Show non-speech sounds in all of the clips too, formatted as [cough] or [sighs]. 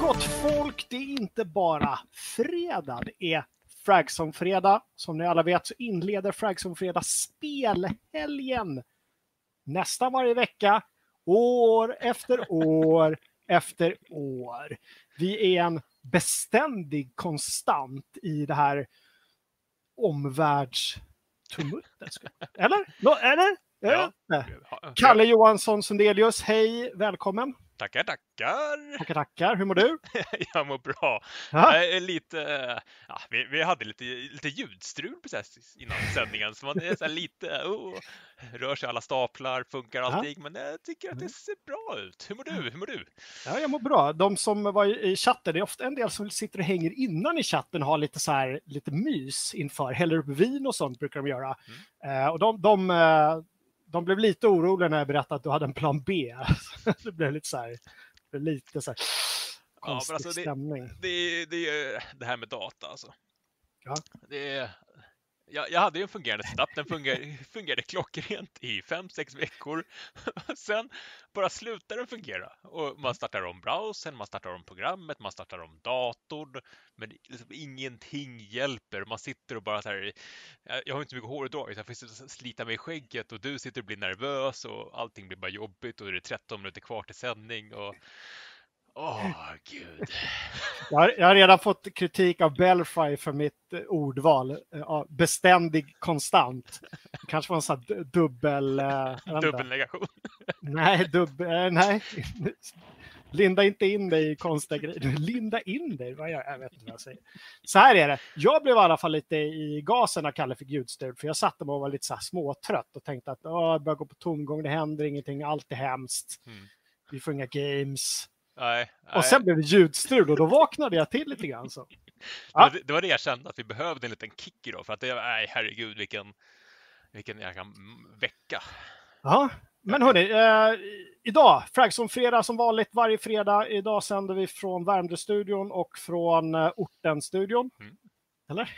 Gott folk! Det är inte bara fredag, det är Fragson-fredag. Som ni alla vet så inleder Fragson-fredag spelhelgen nästan varje vecka, år efter år efter år. Vi är en beständig konstant i det här omvärldstumultet. Eller? Eller? Ja. Kalle Johansson Sundelius, hej, välkommen. Tackar, tackar. Tackar, tackar. Hur mår du? [laughs] Jag mår bra. Ja. Jag lite, ja, vi, vi hade lite, lite ljudstrul precis innan sändningen, så man är så lite, oh, rör sig alla staplar, funkar allting, men jag tycker att det ser bra ut. Hur mår du? Hur mår du? Ja, jag mår bra. De som var i chatten, det är ofta en del som sitter och hänger innan i chatten har lite så här, lite mys inför, häller upp vin och sånt brukar de göra. Eh, och de, de, eh, de blev lite oroliga när jag berättade att du hade en plan B. [laughs] det blev lite så här, det lite så här Ja, men konstig alltså det- stämning. Det är det, är det här med data alltså. Ja. Det jag, jag hade ju en fungerande setup, den fungerade, [laughs] fungerade klockrent i fem sex veckor. [laughs] Sen bara slutar den fungera. Och man startar om browsern, man startar om programmet, man startar om datorn. Men liksom ingenting hjälper. Man sitter och bara så här. Jag har inte så mycket hår idag, så jag får slita mig i skägget och du sitter och blir nervös och allting blir bara jobbigt och det är 13 minuter kvar till sändning. Och... Åh, gud. [laughs] Jag har, jag har redan fått kritik av Belfry för mitt eh, ordval. Eh, beständig konstant. Det kanske var en sån här du- dubbel... inte. Dubbelnegation. [laughs] Nej, dubbel... Nej. Linda inte in dig i konstiga grejer. Linda in dig? Vad jag? jag vet inte vad jag säger. Så här är det. Jag blev i alla fall lite i gasen när Kalle fick ljudstöd. För jag satte mig och var lite så här småtrött och tänkte att jag börjar gå på tomgång. Det händer ingenting. Allt är hemskt. Mm. Vi får inga games. Nej, nej. Och sen blev det ljudstrul och då vaknade jag till lite grann. Så. [laughs] det, Ja. var, det- var det jag kände, att vi behövde en liten kick idag. För att det, nej herregud vilken, vilken jäkla mm, vecka. Ja, men hörni, eh, idag, Fragson fredag som vanligt varje fredag. Idag sänder vi från Värmdö-studion och från eh, Orten-studion. Mm. Eller?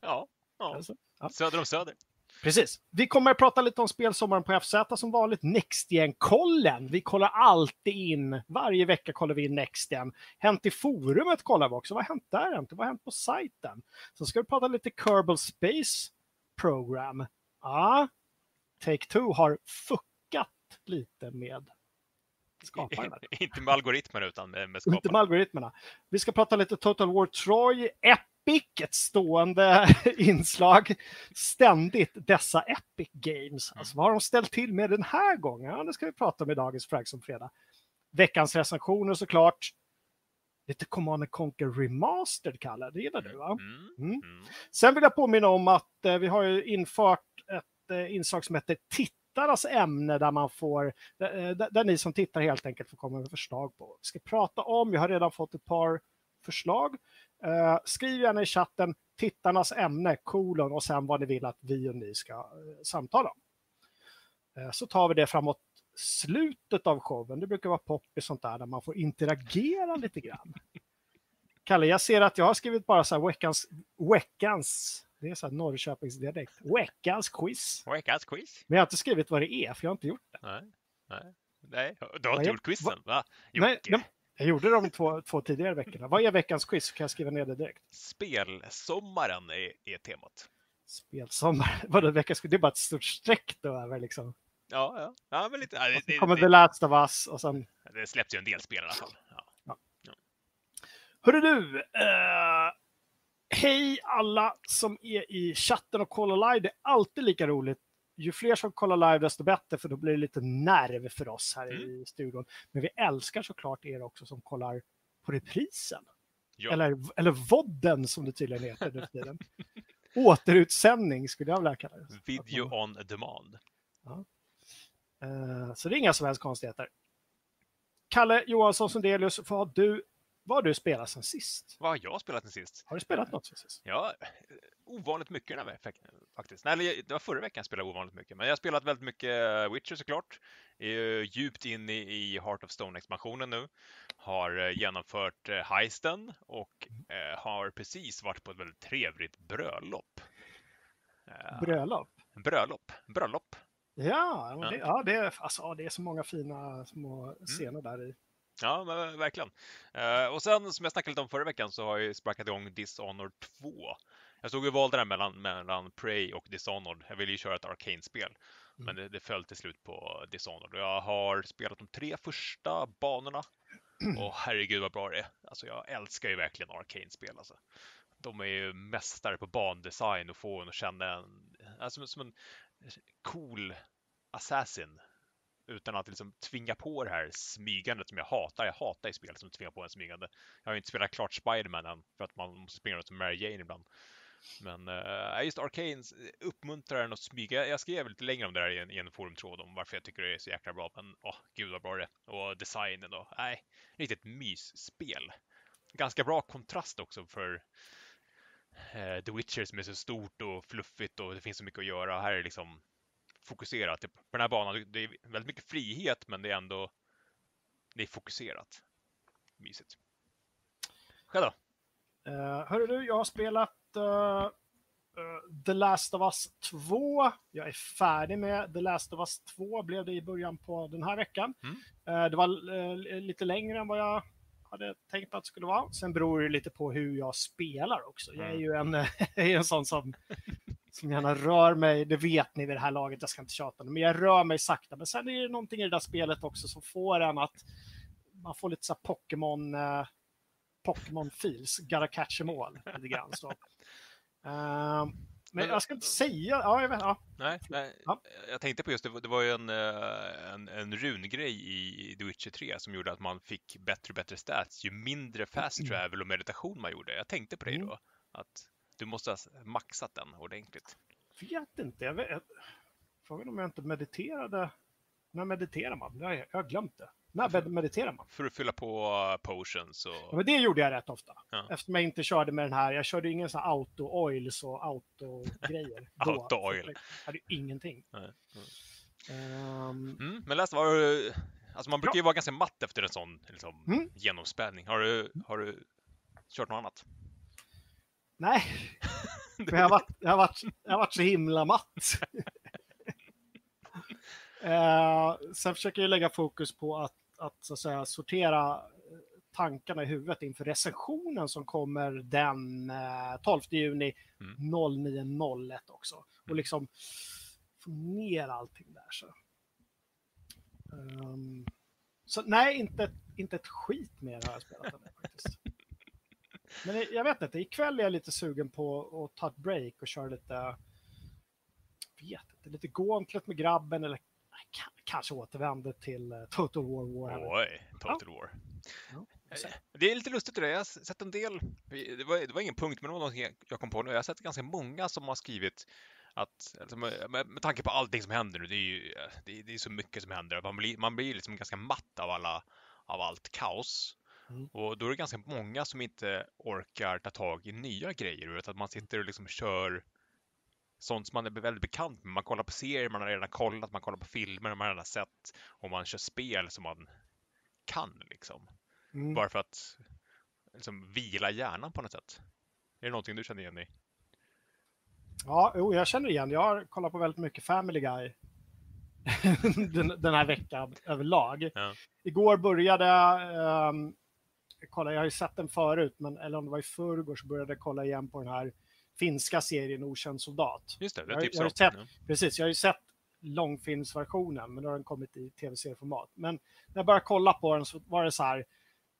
Ja, ja. Alltså, ja. söder om söder. Precis. Vi kommer att prata lite om spelsommaren på FZ som vanligt. Nextgen-kollen. Vi kollar alltid in, varje vecka kollar vi in Nextgen. Hänt i forumet kollar vi också. Vad har hänt där? Vad har hänt på sajten? Så ska vi prata lite Kerbal Space Program. Ja, Take-Two har fuckat lite med skaparen. där. [laughs] Inte med algoritmer utan med, med Inte med skaparna. algoritmerna. Vi ska prata lite Total War Troy, Epic, ett stående [laughs] inslag. Ständigt dessa Epic Games. Alltså, vad har de ställt till med den här gången? Ja, det ska vi prata om i dagens Frags om fredag. Veckans recensioner såklart. Lite Command Conquer Remastered, Kalle. Det gillar du, va? Mm. Mm. Mm. Sen vill jag påminna om att eh, vi har ju infört ett eh, inslag som heter Tittarnas ämne där man får, eh, där, där ni som tittar helt enkelt får komma med förslag på vad vi ska prata om. Jag har redan fått ett par förslag. Eh, skriv gärna i chatten tittarnas ämne, kolon och sen vad ni vill att vi och ni ska eh, samtala om. Eh, så tar vi det framåt slutet av showen. Det brukar vara poppis sånt där, där man får interagera lite grann. [laughs] Kalle, jag ser att jag har skrivit bara så här veckans, veckans det är så här Norrköpingsdialekt, veckans quiz. Veckans quiz? Men jag har inte skrivit vad det är, för jag har inte gjort det. Nej. Nej. Nej. Du har Nej, inte gjort quizen, va? Nej, Jocke? nej, jag gjorde de två, två tidigare veckorna. Vad är veckans quiz? Kan jag skriva ner det direkt. Spelsommaren är, är temat. Spelsommar. [laughs] Vadå veckans quiz? Det är bara ett stort streck då över liksom. Ja, ja. ja men lite, ja, det, det, kommer The det, Last of Us och sen det släpps ju en del spel i alla fall. Ja. Hörru du! Eh, hej alla som är i chatten och kollar live. Det är alltid lika roligt. Ju fler som kollar live desto bättre för då blir det lite nerv för oss här Mm. i studion. Men vi älskar såklart er också som kollar på reprisen. Ja. Eller, eller vodden som det tydligen heter nu för tiden. Återutsändning skulle jag vilja kalla det. Video man- on demand. Eh, så det är inga som helst konstigheter. Kalle Johansson Sundelius, vad har du, vad har du spelat sen sist? Vad har jag spelat sen sist? Har du spelat något sen sist? Ja, eh, ovanligt mycket den här veckan faktiskt. Nej, det var förra veckan jag spelade ovanligt mycket, men jag har spelat väldigt mycket Witcher såklart. Är ju djupt inne i Heart of Stone-expansionen nu. Har eh, genomfört eh, heisten och eh, har precis varit på ett väldigt trevligt bröllop. Eh, Bröllop? bröllop, bröllop. Ja, det, ja det, alltså, det är så många fina små scener där i. Ja, men verkligen. Uh, och sen som jag snackade lite om förra veckan så har jag sparkat igång Dishonored 2. Jag stod och valde där mellan, mellan Prey och Dishonored. Jag ville ju köra ett Arcane-spel. Mm. Men det, det föll till slut på Dishonored. Jag har spelat de tre första banorna. [clears throat] Och herregud vad bra det är. Alltså jag älskar ju verkligen Arcane-spel. Alltså. De är ju mästare på bandesign och få en att känna en, alltså, som en cool assassin utan att liksom tvinga på det här smygandet som jag hatar. Jag hatar i spel som tvingar på en smygande. Jag har inte spelat klart Spiderman än för att man måste springa runt som Mary Jane ibland. Men uh, just Arcanes uppmuntrar en att smyga. Jag skrev lite längre om det här i en, i en forumtråd om varför jag tycker det är så jäkla bra. Men åh, oh, gud vad bra det är. Och designen då. Nej, riktigt mysspel. Ganska bra kontrast också för uh, The Witcher som är så stort och fluffigt och det finns så mycket att göra. Här är det liksom fokuserat. På den här banan, det är väldigt mycket frihet men det är ändå det är fokuserat. Mysigt. Själv då? Uh, hörru du, jag har spelat uh, uh, The Last of Us 2. Jag är färdig med The Last of Us 2, blev det i början på den här veckan. Mm. Uh, det var lite längre än vad jag hade tänkt att det skulle vara. Sen beror det lite på hur jag spelar också. Jag är mm. ju en, [laughs] en sån som som gärna rör mig, det vet ni vid det här laget, jag ska inte tjata men jag rör mig sakta. Men sen är det någonting i det där spelet också som får en att man får lite så Pokémon eh, Pokémon feels, gotta catch em all, lite grann. Så. Uh, [laughs] men jag ska inte säga, ja, jag vet, ja. Nej, nej. Ja. jag tänkte på just det, det var ju en, eh, en, en rungrej i The Witcher 3 som gjorde att man fick bättre och bättre stats ju mindre fast mm. travel och meditation man gjorde. Jag tänkte på det mm. då, att du måste ha maxat den ordentligt. Vet inte. Jag vet, frågan om jag inte mediterade. När mediterar man? Jag, jag har glömt det. När för, mediterar man? För att fylla på uh, potions och... Ja, men det gjorde jag rätt ofta. Ja. Eftersom jag inte körde med den här. Jag körde ingen sån auto-oils och auto-grejer. [laughs] auto-oil. Jag hade ingenting. Nej. Um... Mm, men läs, var du... Alltså man brukar ju vara ganska matt efter en sån liksom, mm. genomspänning. Har du, har du kört något annat? Nej, [laughs] jag har varit, jag har varit, jag har varit så himla matt. [laughs] eh, sen försöker jag lägga fokus på att, att, så att säga, sortera tankarna i huvudet inför recensionen som kommer den eh, 12 juni mm. 09.01 också. Och mm. liksom få ner allting där. Så, um, så nej, inte, inte ett skit mer har jag spelat än faktiskt. Men jag vet inte, ikväll är jag lite sugen på att ta ett break och köra lite, vet inte, lite Gauntlet med grabben eller kanske återvänder till eh, Total War War. Oj, Total ja. War. Ja, eh, det är lite lustigt det där. Jag har sett en del, det var, det var ingen punkt, men det var något jag kom på nu. Jag har sett ganska många som har skrivit att alltså med, med, tanke på allting som händer nu, det är ju det är, det är så mycket som händer. Man blir, man blir liksom ganska matt av alla av allt kaos. Mm. Och då är det ganska många som inte orkar ta tag i nya grejer, utan att man sitter och liksom kör sånt som man är väldigt bekant med. Man kollar på serier man har redan kollat, man kollar på filmer man redan sett och man kör spel som man kan liksom. Mm. Bara för att liksom, vila hjärnan på något sätt. Är det någonting du känner igen i? Ja, jo, jag känner igen. Jag har kollat på väldigt mycket Family Guy [laughs] den, den, här veckan överlag. Ja. Igår började um, kolla, jag har ju sett den förut, men, eller om det var i förrgår så började jag kolla igen på den här finska serien Okänd soldat. Just det, det jag, jag har sett, ja. Precis, jag har ju sett långfilmsversionen, men då har den kommit i tv-serieformat. Men när jag började kolla på den så var det så här,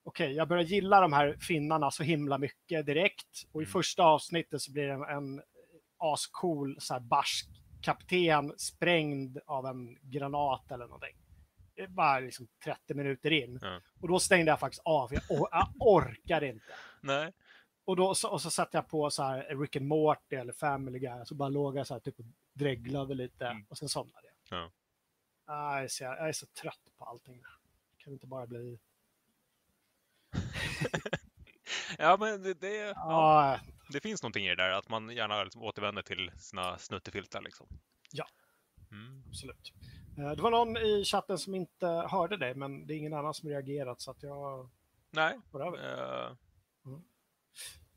okej, okay, jag börjar gilla de här finnarna så himla mycket direkt. Och i mm. första avsnittet så blir det en, en ascool, så här barsk kapten sprängd av en granat eller någonting bara liksom 30 minuter in. Ja. Och då stängde jag faktiskt av. Jag, or jag orkar inte. Nej. Och, då, så, och så satte jag på så här Rick and Morty eller Family Guy. Så bara låg jag så här typ och dreglade lite mm. och sen somnade jag. Ja. Jag, är så, jag är så trött på allting. Kan inte bara bli... [laughs] ja, men det, det, ja, ah, det finns någonting i det där att man gärna liksom återvänder till sina snuttefiltar liksom. Ja, mm. absolut. Eh, det var någon i chatten som inte hörde dig, men det är ingen annan som reagerat så att jag... Nej. Uh... Mm.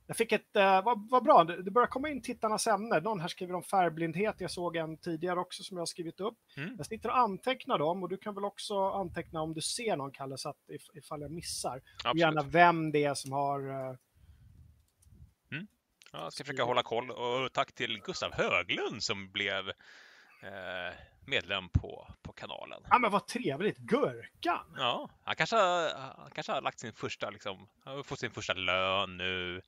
Jag fick ett, eh, vad, vad bra, det börjar komma in tittarnas ämne. Någon här skriver om färgblindhet. Jag såg en tidigare också som jag har skrivit upp. Mm. Jag sitter och antecknar dem och du kan väl också anteckna om du ser någon, Kalle, så att if, ifall jag missar. Och Absolut. gärna vem det är som har... eh, Ja, jag ska försöka hålla koll. Och tack till Gustav Höglund som blev eh, medlem på kanalen. Ja, men vad trevligt! Gurkan! Ja, han kanske, han kanske har lagt sin första, liksom, han har fått sin första lön nu.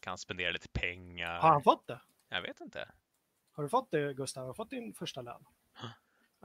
Kan spendera lite pengar. Har han fått det? Jag vet inte. Har du fått det, Gustav? Har du fått din första lön?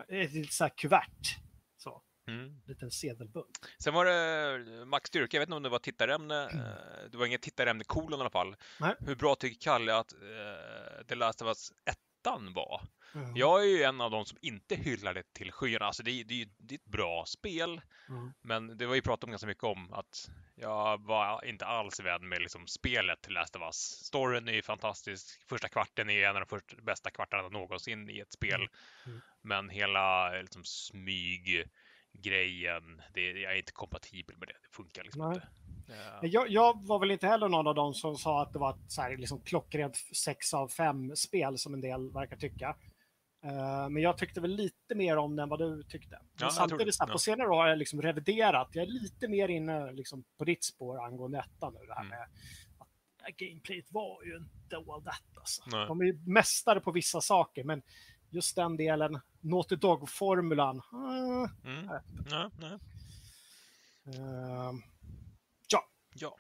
Ett litet så här kuvert. Så, Mm. en liten sedelbunt. Sen var det Max Styrka, jag vet inte om det var tittarämne. [clears throat] eh, Det var inget tittarämne kolon i alla fall. Nej. Hur bra tycker Kalle att uh, The Last of Us ettan var? Mm. Jag är ju en av de som inte hyllar det till skyarna. Alltså det, är- det, det är ett bra spel. Mm. Men det var ju pratat om ganska mycket om att jag var inte alls vän med liksom spelet till Last of Us. Storyn är ju fantastisk. Första kvarten är en av de första, bästa kvartarna någonsin i ett spel. Mm. Men hela liksom, smyggrejen, det, jag är inte kompatibel med det. Det funkar liksom Nej. inte. Ja. Jag, jag var väl inte heller någon av dem som sa att det var ett så här, liksom, klockrent 6 av 5 spel som en del verkar tycka. Eh, men jag tyckte väl lite mer om den än vad du tyckte. Tror samtidigt, det. så här, Ja. på senare år har jag liksom reviderat. Jag är lite mer inne liksom, på ditt spår angående ettan nu. Det här Mm. med att det gameplayet var ju inte all that. Alltså. Nej. De är ju mästare på vissa saker, men just den delen, Naughty Dog-formulan. ah, Mm. Ja, nej. Ja.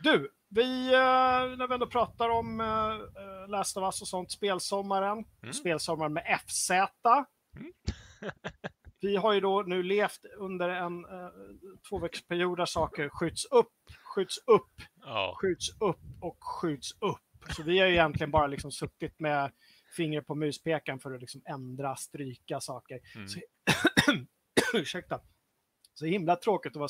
Du, vi, eh, när vi ändå pratar om uh, Last of Us och sånt, spelsommaren, Mm. spelsommaren med FZ. Mm. [laughs] vi har ju då nu levt under en tvåveckorsperiod där saker skjuts upp, skjuts upp, ja. skjuts upp och skjuts upp. Så vi har ju egentligen bara liksom suttit med fingret på muspekan för att liksom ändra, stryka saker. Mm. Så, [clears throat] ursäkta. Så himla tråkigt att vara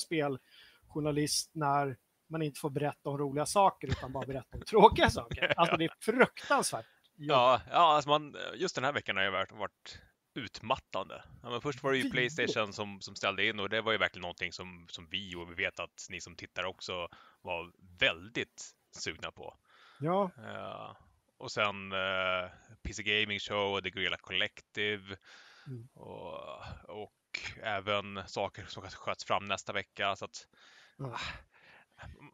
speljournalist när man inte får berätta om roliga saker utan bara berätta om tråkiga saker. [laughs] Alltså det är fruktansvärt. Ja, ja alltså man, just den här veckan har ju varit, varit utmattande. Ja, men först var det ju. Playstation som, som ställde in och det var ju verkligen någonting som, som vi och vi vet att ni som tittar också var väldigt sugna på. Ja, Ja, och sen eh, PC Gaming Show, The Guerrilla Collective Mm. och, och även saker som sköts fram nästa vecka. Så att, Ja.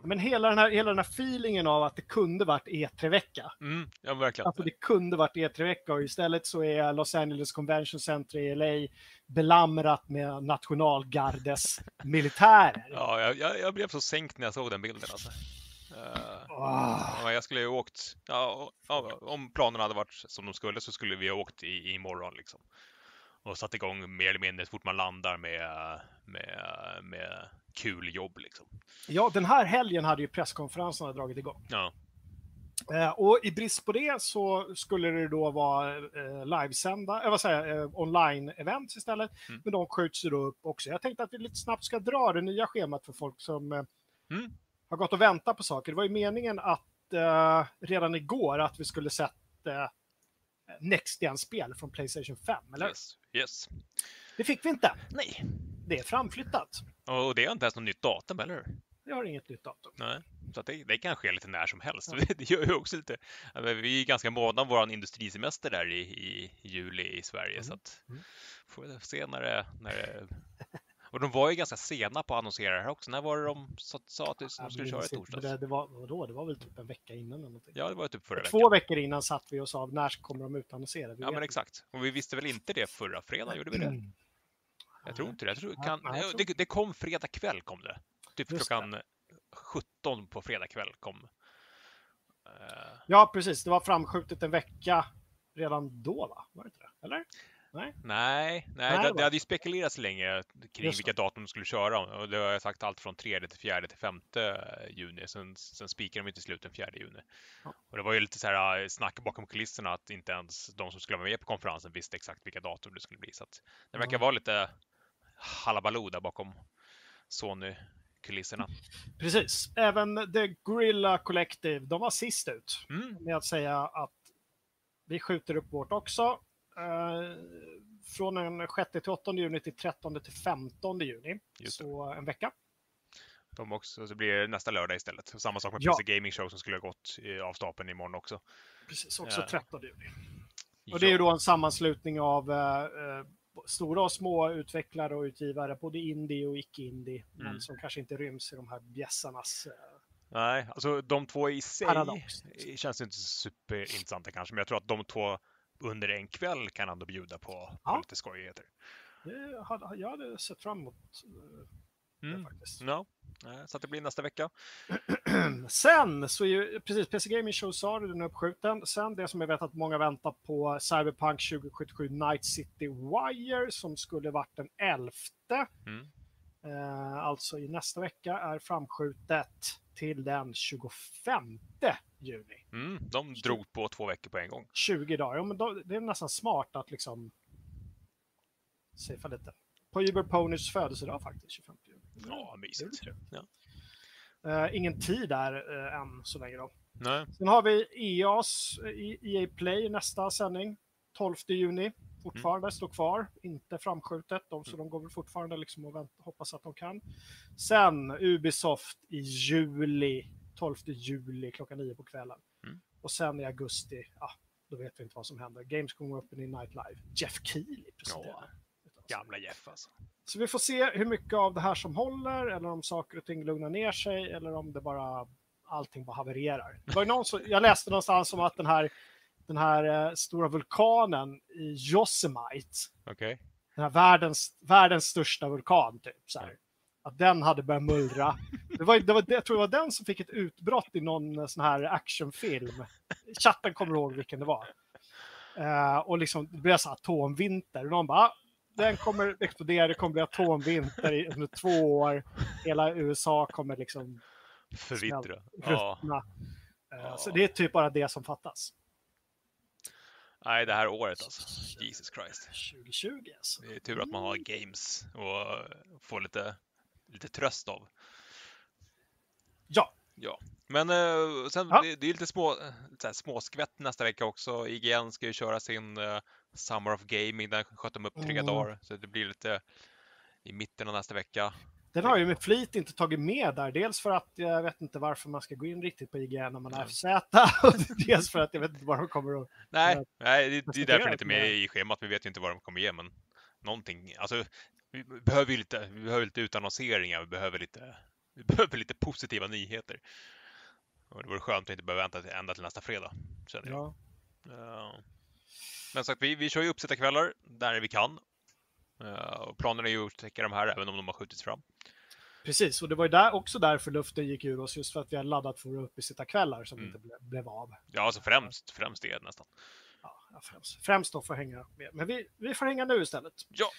men hela den, här, hela den här feelingen av att det kunde varit E3-vecka. mm, ja, verkligen. Alltså det kunde varit E3-vecka och istället så är Los Angeles Convention Center i LA belamrat med nationalgardes militärer. Ja, jag, jag, blev så sänkt när jag såg den bilden. Alltså. Ah. Ja, jag skulle ju åkt, ja, om planerna hade varit som de skulle så skulle vi ha åkt i, imorgon liksom. Och satt igång mer eller mindre så fort man landar med, med, med kul jobb liksom. Ja, den här helgen hade ju presskonferenserna dragit igång. Ja, Eh, och i brist på det så skulle det då vara eh, livesända, eh, vad säger jag, eh, online-events istället. Mm. Men de skjuts ju då upp också. Jag tänkte att vi lite snabbt ska dra det nya schemat för folk som eh, Mm. har gått och väntat på saker. Det var ju meningen att eh, redan igår att vi skulle sett Next Gen-spel från Playstation 5, eller? yes, yes. Det fick vi inte. Nej, Det är framflyttat. och det är inte ens något nytt datum, eller hur? Vi har inget nytt datum. Nej, så det, det kan ske lite när som helst. [laughs] Det gör ju också lite, ja, vi är ganska måna om vår industrisemester där i, i juli i Sverige, så att Mm. får vi se när det, när det... [laughs] Och de var ju ganska sena på att annonsera det här också. När var det de sa, sa att de skulle köra i torsdags? Det, det, var, vadå? det var väl typ en vecka innan eller någonting. Ja, det var typ förra Två veckan. veckor innan satt vi och sa när kommer de utannonsera? Vi Ja, men exakt. Och vi visste väl inte det förra fredagen, gjorde vi det? Mm. [clears throat] Jag tror inte det. Jag tror, kan, nej, jag tror- det, det kom fredag kväll kom det. Typ Just klockan 17 på fredag kväll kom. Eh, Ja, precis. Det var framskjutet en vecka redan då, va? Var det inte det? Eller? Nej, nej, Nej, det, det hade ju spekulerats länge kring Just vilka datum de skulle köra och det har jag sagt allt från 3 till 4 till 5 juni. Sen, sen spikade de till slut den 4 juni. Ja. Och det var ju lite så här äh, snack bakom kulisserna att inte ens de som skulle vara med på konferensen visste exakt vilka datum det skulle bli. Så att det verkar Ja. vara lite halabaloo där bakom Sony-kulisserna. Precis. Även The Gorilla Collective, de var sist ut Mm, med att säga att vi skjuter upp vårt också. Eh, från den 6 till 8 juni till 13 till 15 juni. Så en vecka. De också, så blir det nästa lördag istället. Samma sak med Ja. PC Gaming Show som skulle ha gått i- av stapeln imorgon också. Precis, också Ja. 13 juni. Och det är ju då en sammanslutning av eh, eh, stora och små utvecklare och utgivare, både indie och icke-indie, men Mm. som kanske inte ryms i de här bjässarnas... Eh, Nej, alltså de två i sig Paradox. känns inte superintressanta kanske, men jag tror att de två under en kväll kan ändå bjuda på, Ja. lite skojigheter. det hade, jag hade sett fram emot eh, det Mm. faktiskt. Ja, eh, så det blir nästa vecka. [clears throat] Sen så är ju precis PC Gaming Show sa den är uppskjuten. Sen det som jag vet att många väntar på Cyberpunk 2077 Night City Wire som skulle varit den 11. Mm. Eh, alltså i nästa vecka är framskjutet till den 25 juni. Mm, de drog på två veckor på en gång. 20 dagar. Ja, men då, det är nästan smart att liksom safea lite. På Uber Ponys födelsedag faktiskt, 25 juni. Ja, mysigt. Ja. Eh, ingen tid där eh, än så länge då. Nej. Sen har vi EAS, eh, i- EA Play nästa sändning. 12 juni. Fortfarande står kvar, inte framskjutet. De, så de går väl fortfarande liksom och vänt, hoppas att de kan. Sen Ubisoft i juli, 12 juli klockan 9 på kvällen. Mm. Och sen i augusti, ja, då vet vi inte vad som händer. Gamescom Open i Night Live. Jeff Keely presenterar. Gamla Jeff alltså. Så vi får se hur mycket av det här som håller eller om saker och ting lugnar ner sig eller om det bara allting bara havererar. Det var någon som, jag läste någonstans om att den här, den här eh, stora vulkanen i Yosemite, Okej. den här världens, världens största vulkan, typ så här, att den hade börjat mullra. Det var, det var, jag tror det var den som fick ett utbrott i någon eh, sån här actionfilm. Chatten kommer ihåg vilken det var. Eh, och liksom, det blev så här atomvinter. Och någon bara, den kommer explodera, det kommer bli atomvinter i, under två år. Hela USA kommer liksom Förvittra. Ja. Eh, Ja. Så det är typ bara det som fattas. Nej, det här året alltså. Jesus Christ. 2020 alltså. Det är tur att man har games och får lite, lite tröst av. Ja, Ja, men eh, sen Ja. det, det är lite små, så här, småskvätt nästa vecka också. IGN ska ju köra sin eh, Summer of Gaming, den sköt de upp tre Mm. dagar, så det blir lite i mitten av nästa vecka. den har ju med flit inte tagit med där. Dels för att jag vet inte varför man ska gå in riktigt på IGN när man är. FZ. [laughs] Dels för att jag vet inte vad de kommer att... Nej, nej det, det är därför den inte är med- i schemat. Vi vet ju inte vad de kommer ge, men någonting. Alltså, vi behöver ju lite, vi behöver lite utannonseringar, vi behöver lite, vi [laughs] behöver lite positiva nyheter. Och det vore skönt att inte behöva vänta till, ända till nästa fredag, känner jag. Ja. Ja. Men sagt, vi, vi kör ju uppsättarkvällar där vi kan. Eh, och planen är ju att täcka de här även om de har skjutits fram. Precis, och det var ju där, också därför luften gick ur oss, just för att vi har laddat för uppesittarkvällar som Mm. inte ble, blev av. Ja, alltså främst, främst det nästan. Ja, främst, främst då får hänga med. Men vi, vi får hänga nu istället. Ja.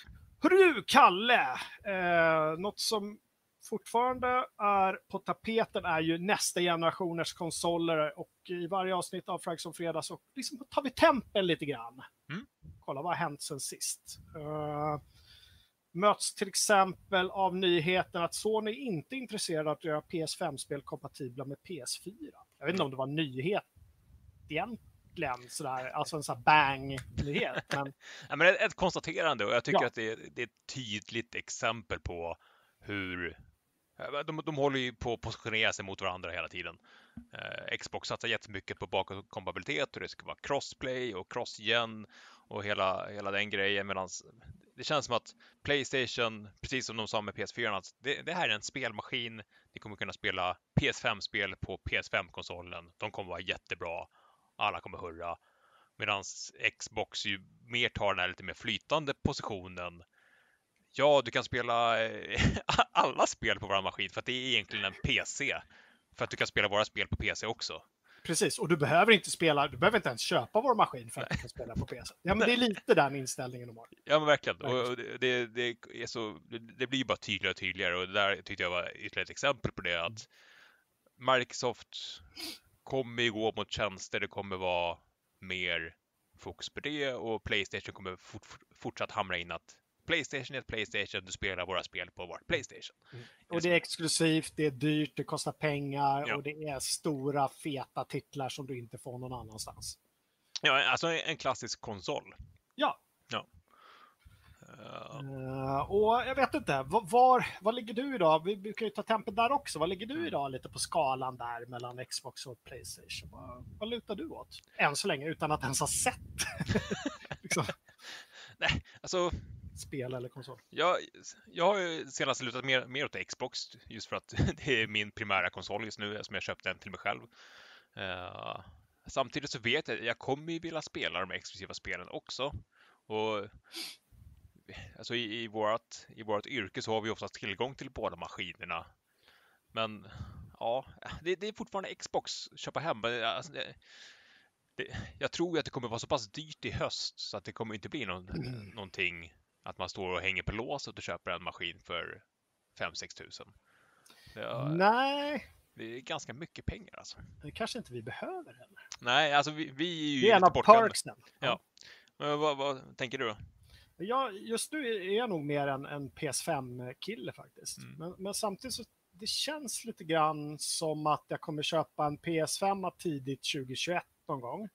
Hörru du, Kalle! Eh, något som fortfarande är på tapeten är ju nästa generationers konsoler och i varje avsnitt av Frags om fredag så liksom tar vi tempen lite grann. Mm. Kolla vad har hänt sen sist. Eh, möts till exempel av nyheten att Sony inte är intresserad av att göra PS5-spel kompatibla med PS4. Jag vet inte om det var en nyhet egentligen, sådär, alltså en sån här bang-nyhet. [laughs] Men Ja, men ett, ett konstaterande och jag tycker Ja. att det, är- det är ett tydligt exempel på hur de, de håller ju på att positionera sig mot varandra hela tiden. Eh, Xbox satsar jättemycket på bakåtkompatibilitet och det ska vara crossplay och cross-gen och hela, hela den grejen medan det känns som att Playstation, precis som de sa med PS4, att det, det här är en spelmaskin. Ni kommer kunna spela PS5-spel på PS5-konsolen. De kommer vara jättebra. Alla kommer hurra. Medan Xbox ju mer tar den här lite mer flytande positionen. Ja, du kan spela eh, [laughs] alla spel på vår maskin för att det är egentligen en PC. För att du kan spela våra spel på PC också. Precis, och du behöver inte spela, du behöver inte ens köpa vår maskin för att du kan spela på PC. Ja, men det är lite den inställningen de har. [laughs] Ja, men verkligen. Och det, det, det, är så, det blir ju bara tydligare och tydligare och det där tyckte jag var ytterligare ett exempel på det att Microsoft kommer ju gå mot tjänster, det kommer vara mer fokus på det och Playstation kommer fort, fortsatt hamra in att Playstation är ett Playstation, du spelar våra spel på vårt Playstation. Och det är exklusivt, det är dyrt, det kostar pengar Ja. och det är stora feta titlar som du inte får någon annanstans. Ja, alltså en klassisk konsol. Ja. Ja. Uh, och jag vet inte, var, var, ligger du idag? Vi brukar ju ta tempen där också. Var ligger du mm. idag lite på skalan där mellan Xbox och Playstation? Vad, vad lutar du åt? Än så länge utan att ens ha sett. [laughs] liksom. [laughs] Nej, alltså. Spel eller konsol? Jag, jag har ju senast lutat mer, mer åt Xbox just för att [laughs] det är min primära konsol just nu som jag köpte den till mig själv. Uh, samtidigt så vet jag att jag kommer ju vilja spela de exklusiva spelen också. Och alltså i, i, vårt, i vårt yrke så har vi oftast tillgång till båda maskinerna. Men ja, det, det är fortfarande Xbox köpa hem. Alltså, det, det, jag tror att det kommer vara så pass dyrt i höst så att det kommer inte bli någon, mm. någonting att man står och hänger på låset och köper en maskin för 5-6 tusen. Ja, Nej. Det är ganska mycket pengar alltså. Det kanske inte vi behöver heller. Nej, alltså vi, vi är ju Det är en av perksen. Ja. Men vad, vad tänker du? Ja, just nu är jag nog mer en, en PS5-kille faktiskt. Mm. Men, men, samtidigt så det känns lite grann som att jag kommer köpa en PS5 tidigt 2021 någon gång.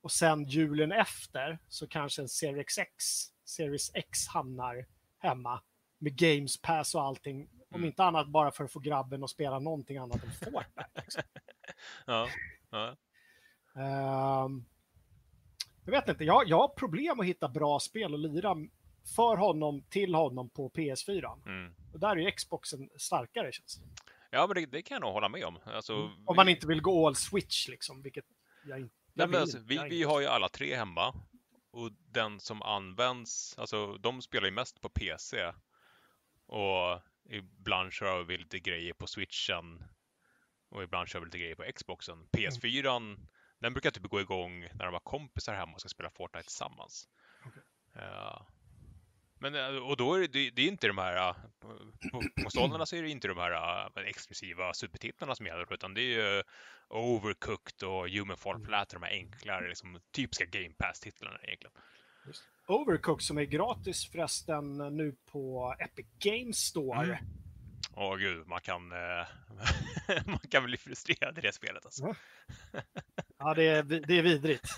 Och sen julen efter så kanske en Series X, Series X hamnar hemma med Games Pass och allting. Mm. Om inte annat bara för att få grabben att spela någonting annat än Fortnite. Liksom. [laughs] ja, ja. Um, jag vet inte, jag, jag har problem att hitta bra spel att lira för honom, till honom på PS4. Mm. Och där är Xboxen starkare känns det Ja, men det, det, kan jag nog hålla med om. Alltså, mm. Om man inte vill gå all switch liksom, vilket jag inte Nej, men alltså, vi, vi har ju alla tre hemma och den som används, alltså de spelar ju mest på PC och ibland kör vi lite grejer på switchen och ibland kör vi lite grejer på Xboxen. PS4 mm. Den brukar typ gå igång när de har kompisar hemma och ska spela Fortnite tillsammans. Okay. Uh, men, eh, och då är det, det är inte de här, på konsolerna så är det inte de här exklusiva supertitlarna som gäller, utan det är ju Overcooked och Human Fall mm. Flat, de här enklare, liksom, typiska Game Pass-titlarna egentligen. Overcooked som är gratis förresten nu på Epic Games Store. Mm. Åh gud, man kan, eh, [laughs] man kan bli frustrerad i det spelet alltså. [laughs] Ja, det är, det är vidrigt.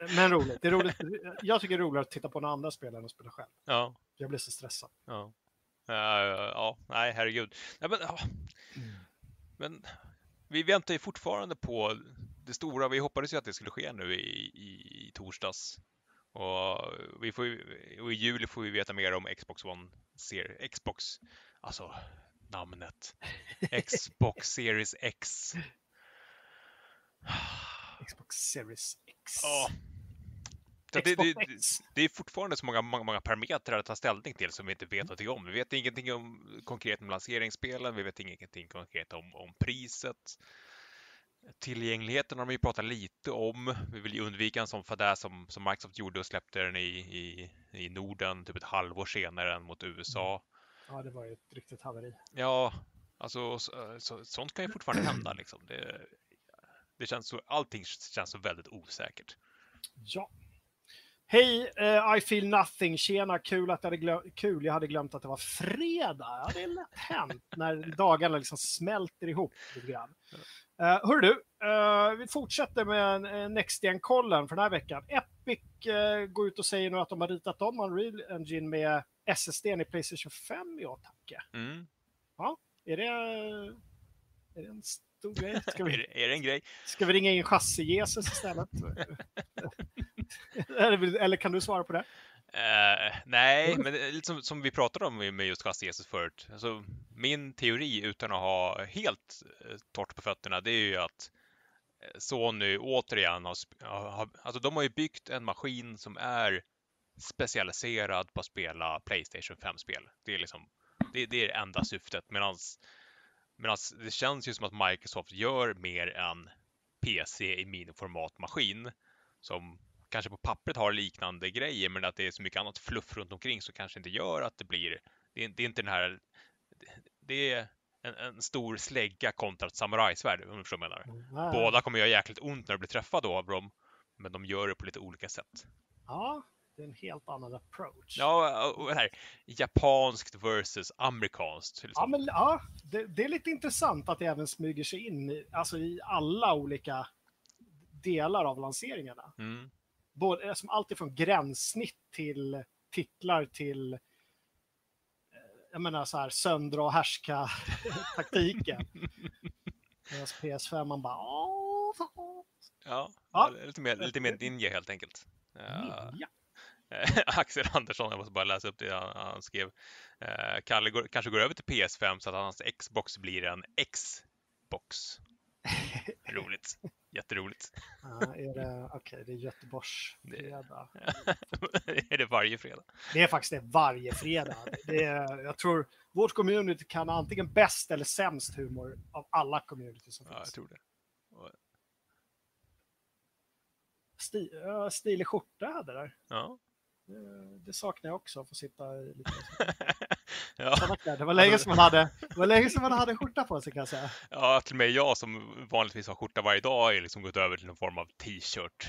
[laughs] Men roligt. Det är roligt. Jag tycker det är roligare att titta på några andra spel än att spela själv. Ja. Jag blir så stressad. Ja, uh, ja nej herregud. Ja, men, mm. men vi väntar ju fortfarande på det stora. Vi hoppades ju att det skulle ske nu i, i, i torsdags. Och, vi får, och i juli får vi veta mer om Xbox One, ser, Xbox Alltså namnet. [laughs] Xbox Series X. [sighs] Xbox Series X. Ja. Det, det, det, det, är fortfarande så många, många, många parametrar att ta ställning till som vi inte vet någonting om. Vi vet ingenting om konkret om lanseringsspelen, vi vet ingenting konkret om, om priset. Tillgängligheten har vi pratat lite om. Vi vill ju undvika en sån fadäs som, som Microsoft gjorde och släppte den i, i, i Norden typ ett halvår senare än mot USA. Mm. Ja, det var ju ett riktigt haveri. Ja, alltså så, så, sånt kan ju fortfarande hända liksom. Det, det känns så, allting känns så väldigt osäkert. Ja. Hej, uh, I feel nothing. Tjena, kul att jag hade glömt, kul. Jag hade glömt att det var fredag. Ja, det är lätt hänt [laughs] när dagarna liksom smälter ihop lite grann. Uh, hör du, uh, vi fortsätter med uh, Next kollen för den här veckan. Epic uh, går ut och säger nu att de har ritat om Unreal Engine med SSD i Playstation 5 i åtanke. Mm. Ja, är det, är det en stor grej? Ska vi, är, det, en grej? Ska vi ringa in chassi-Jesus istället? [laughs] eller, eller kan du svara på det? Uh, nej, men lite som, som, vi pratade om med just chassi-Jesus förut. Alltså, min teori utan att ha helt uh, torrt på fötterna, det är ju att eh, Sony återigen har, har, alltså de har ju byggt en maskin som är specialiserad på att spela Playstation 5-spel. Det är liksom det, det är det enda syftet. Medan det känns ju som att Microsoft gör mer än PC i miniformatmaskin som kanske på pappret har liknande grejer, men att det är så mycket annat fluff runt omkring så kanske inte gör att det blir. Det är, det är inte den här. Det är en, en stor slägga kontra ett samurajsvärd om du förstår vad jag menar. Båda kommer göra jäkligt ont när du blir träffad av dem, men de gör det på lite olika sätt. Ja, det är en helt annan approach. Ja, och här, japanskt versus amerikanskt. Liksom. Ja, men, ja det, det, är lite intressant att det även smyger sig in i, alltså, i alla olika delar av lanseringarna. Mm. Både, som allt ifrån gränssnitt till titlar till eh, jag menar så här söndra och härska [laughs] taktiken. Medan PS5 man bara åh, fan. Ja, Ja. Lite, mer, lite mer ninja helt enkelt. Ja. Ja. Eh, [laughs] Axel Andersson, jag måste bara läsa upp det han, han skrev. Eh, Kalle går, kanske går över till PS5 så att hans Xbox blir en Xbox. [laughs] Roligt. Jätteroligt. Är det, okej, det är Göteborgs Det- fredag. [laughs] är det varje fredag? Det är faktiskt det varje fredag. Det är, jag tror vårt community kan antingen bäst eller sämst humor av alla community som Ja, jag finns. tror det. Och- Sti, ja, stilig skjorta hade där. Ja. Det, det saknar jag också, att få sitta lite [laughs] Ja. Det var länge som man hade, det var länge som man hade skjorta på sig kan jag säga. ja, till och med jag som vanligtvis har skjorta varje dag ju liksom gått över till någon form av t-shirt.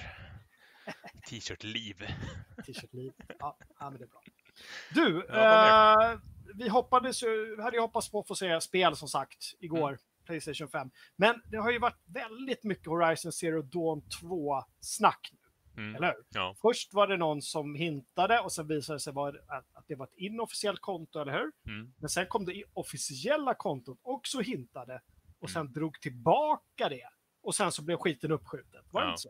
T-shirt-liv. [laughs] T-shirt-liv. Ja, ja, men det är bra. Du, Ja, eh, vi hoppades hade ju hoppats på att få se spel som sagt igår, Mm. Playstation 5. Men det har ju varit väldigt mycket Horizon Zero Dawn 2-snack, Mm. eller hur? Ja. Först var det någon som hintade och sen visade det sig vara att, att det var ett inofficiellt konto, eller hur? Mm. Men sen kom det officiella kontot också hintade och sen Mm. drog tillbaka det. Och sen så blev skiten uppskjutet. Var det Ja. inte så?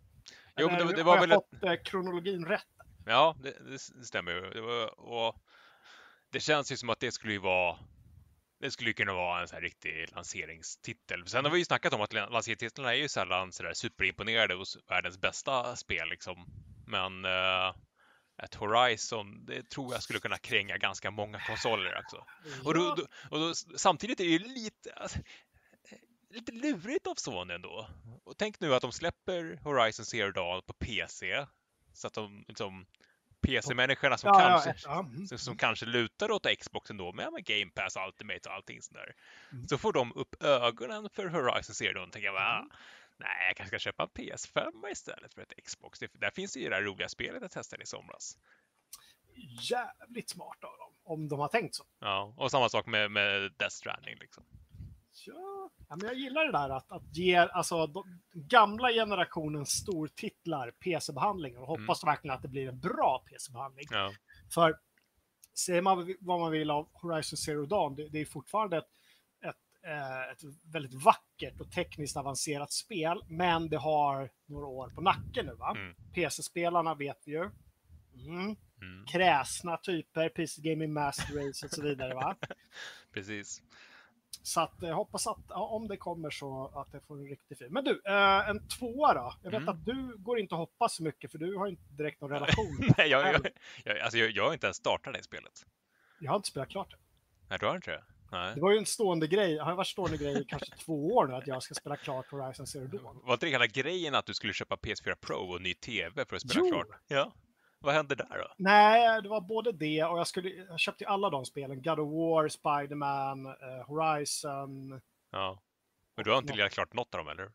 Jo, men det, Eller det har var jag väl ett, fått eh, kronologin rätt? Ja, det, det stämmer ju. Det, var, och det känns ju som att det skulle ju vara det skulle kunna vara en sån här riktig lanseringstitel. Sen har vi ju snackat om att lan- lanseringstitlarna är ju sällan sådär superimponerade hos världens bästa spel liksom. Men uh, ett Horizon, det tror jag skulle kunna kränga ganska många konsoler också. Och, då, då, och då, samtidigt är det ju lite, alltså, lite lurigt av Sony ändå. Och tänk nu att de släpper Horizon Zero Dawn på PC. Så att de liksom PC-människorna som, ja, kanske, ja, ja, mm. som, som kanske lutar åt Xboxen då med, Game Pass Ultimate och allting sådär. Mm. Så får de upp ögonen för Horizon Zero Dawn och tänker va? Mm. Nej, jag kanske ska köpa en PS5 istället för ett Xbox. Det, där finns ju det där roliga spelet jag testade i somras. Jävligt smart av dem, om de har tänkt så. Ja, och samma sak med, med Death Stranding liksom. Ja, men jag gillar det där att, att ge alltså, de, gamla generationens stortitlar PC-behandling och hoppas verkligen att det blir en bra PC-behandling. Ja, För säger man vad man vill av Horizon Zero Dawn, det, det är fortfarande ett, ett, eh, ett väldigt vackert och tekniskt avancerat spel, men det har några år på nacken nu. Va? Mm. PC-spelarna vet vi ju. Mm. mm, Kräsna typer, PC Gaming Master Race och så vidare. Va? [laughs] precis. Så att jag hoppas att ja, om det kommer så att det får en riktig fin. Men du, eh, en tvåa då? Jag vet Mm. att du går inte att hoppas så mycket för du har inte direkt någon [laughs] relation. Nej, jag, jag, jag, alltså jag, jag har inte ens startat det spelet. Jag har inte spelat klart det. Nej, du har inte det? Nej. Det var ju en stående grej, det har varit stående grej i kanske två år nu att jag ska spela klart Horizon Zero Dawn. Var inte det hela grejen att du skulle köpa PS4 Pro och ny TV för att spela Jo. klart? Ja. Vad hände där då? Nej, det var både det och jag, skulle, jag köpte ju alla de spelen. God of War, Spiderman, eh, Horizon. Ja. Men du har inte lirat klart något av dem, eller?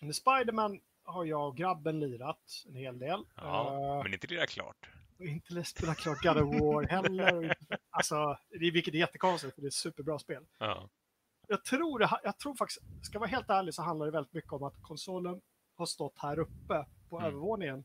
Men Spiderman har jag och grabben lirat en hel del. Ja, Eh, men inte lirat klart. inte spelat klart God of War heller. [laughs] Alltså, det, vilket är jättekonstigt för det är ett superbra spel. Ja. Jag tror, det, jag tror faktiskt, ska jag vara helt ärlig så handlar det väldigt mycket om att konsolen har stått här uppe på Mm. övervåningen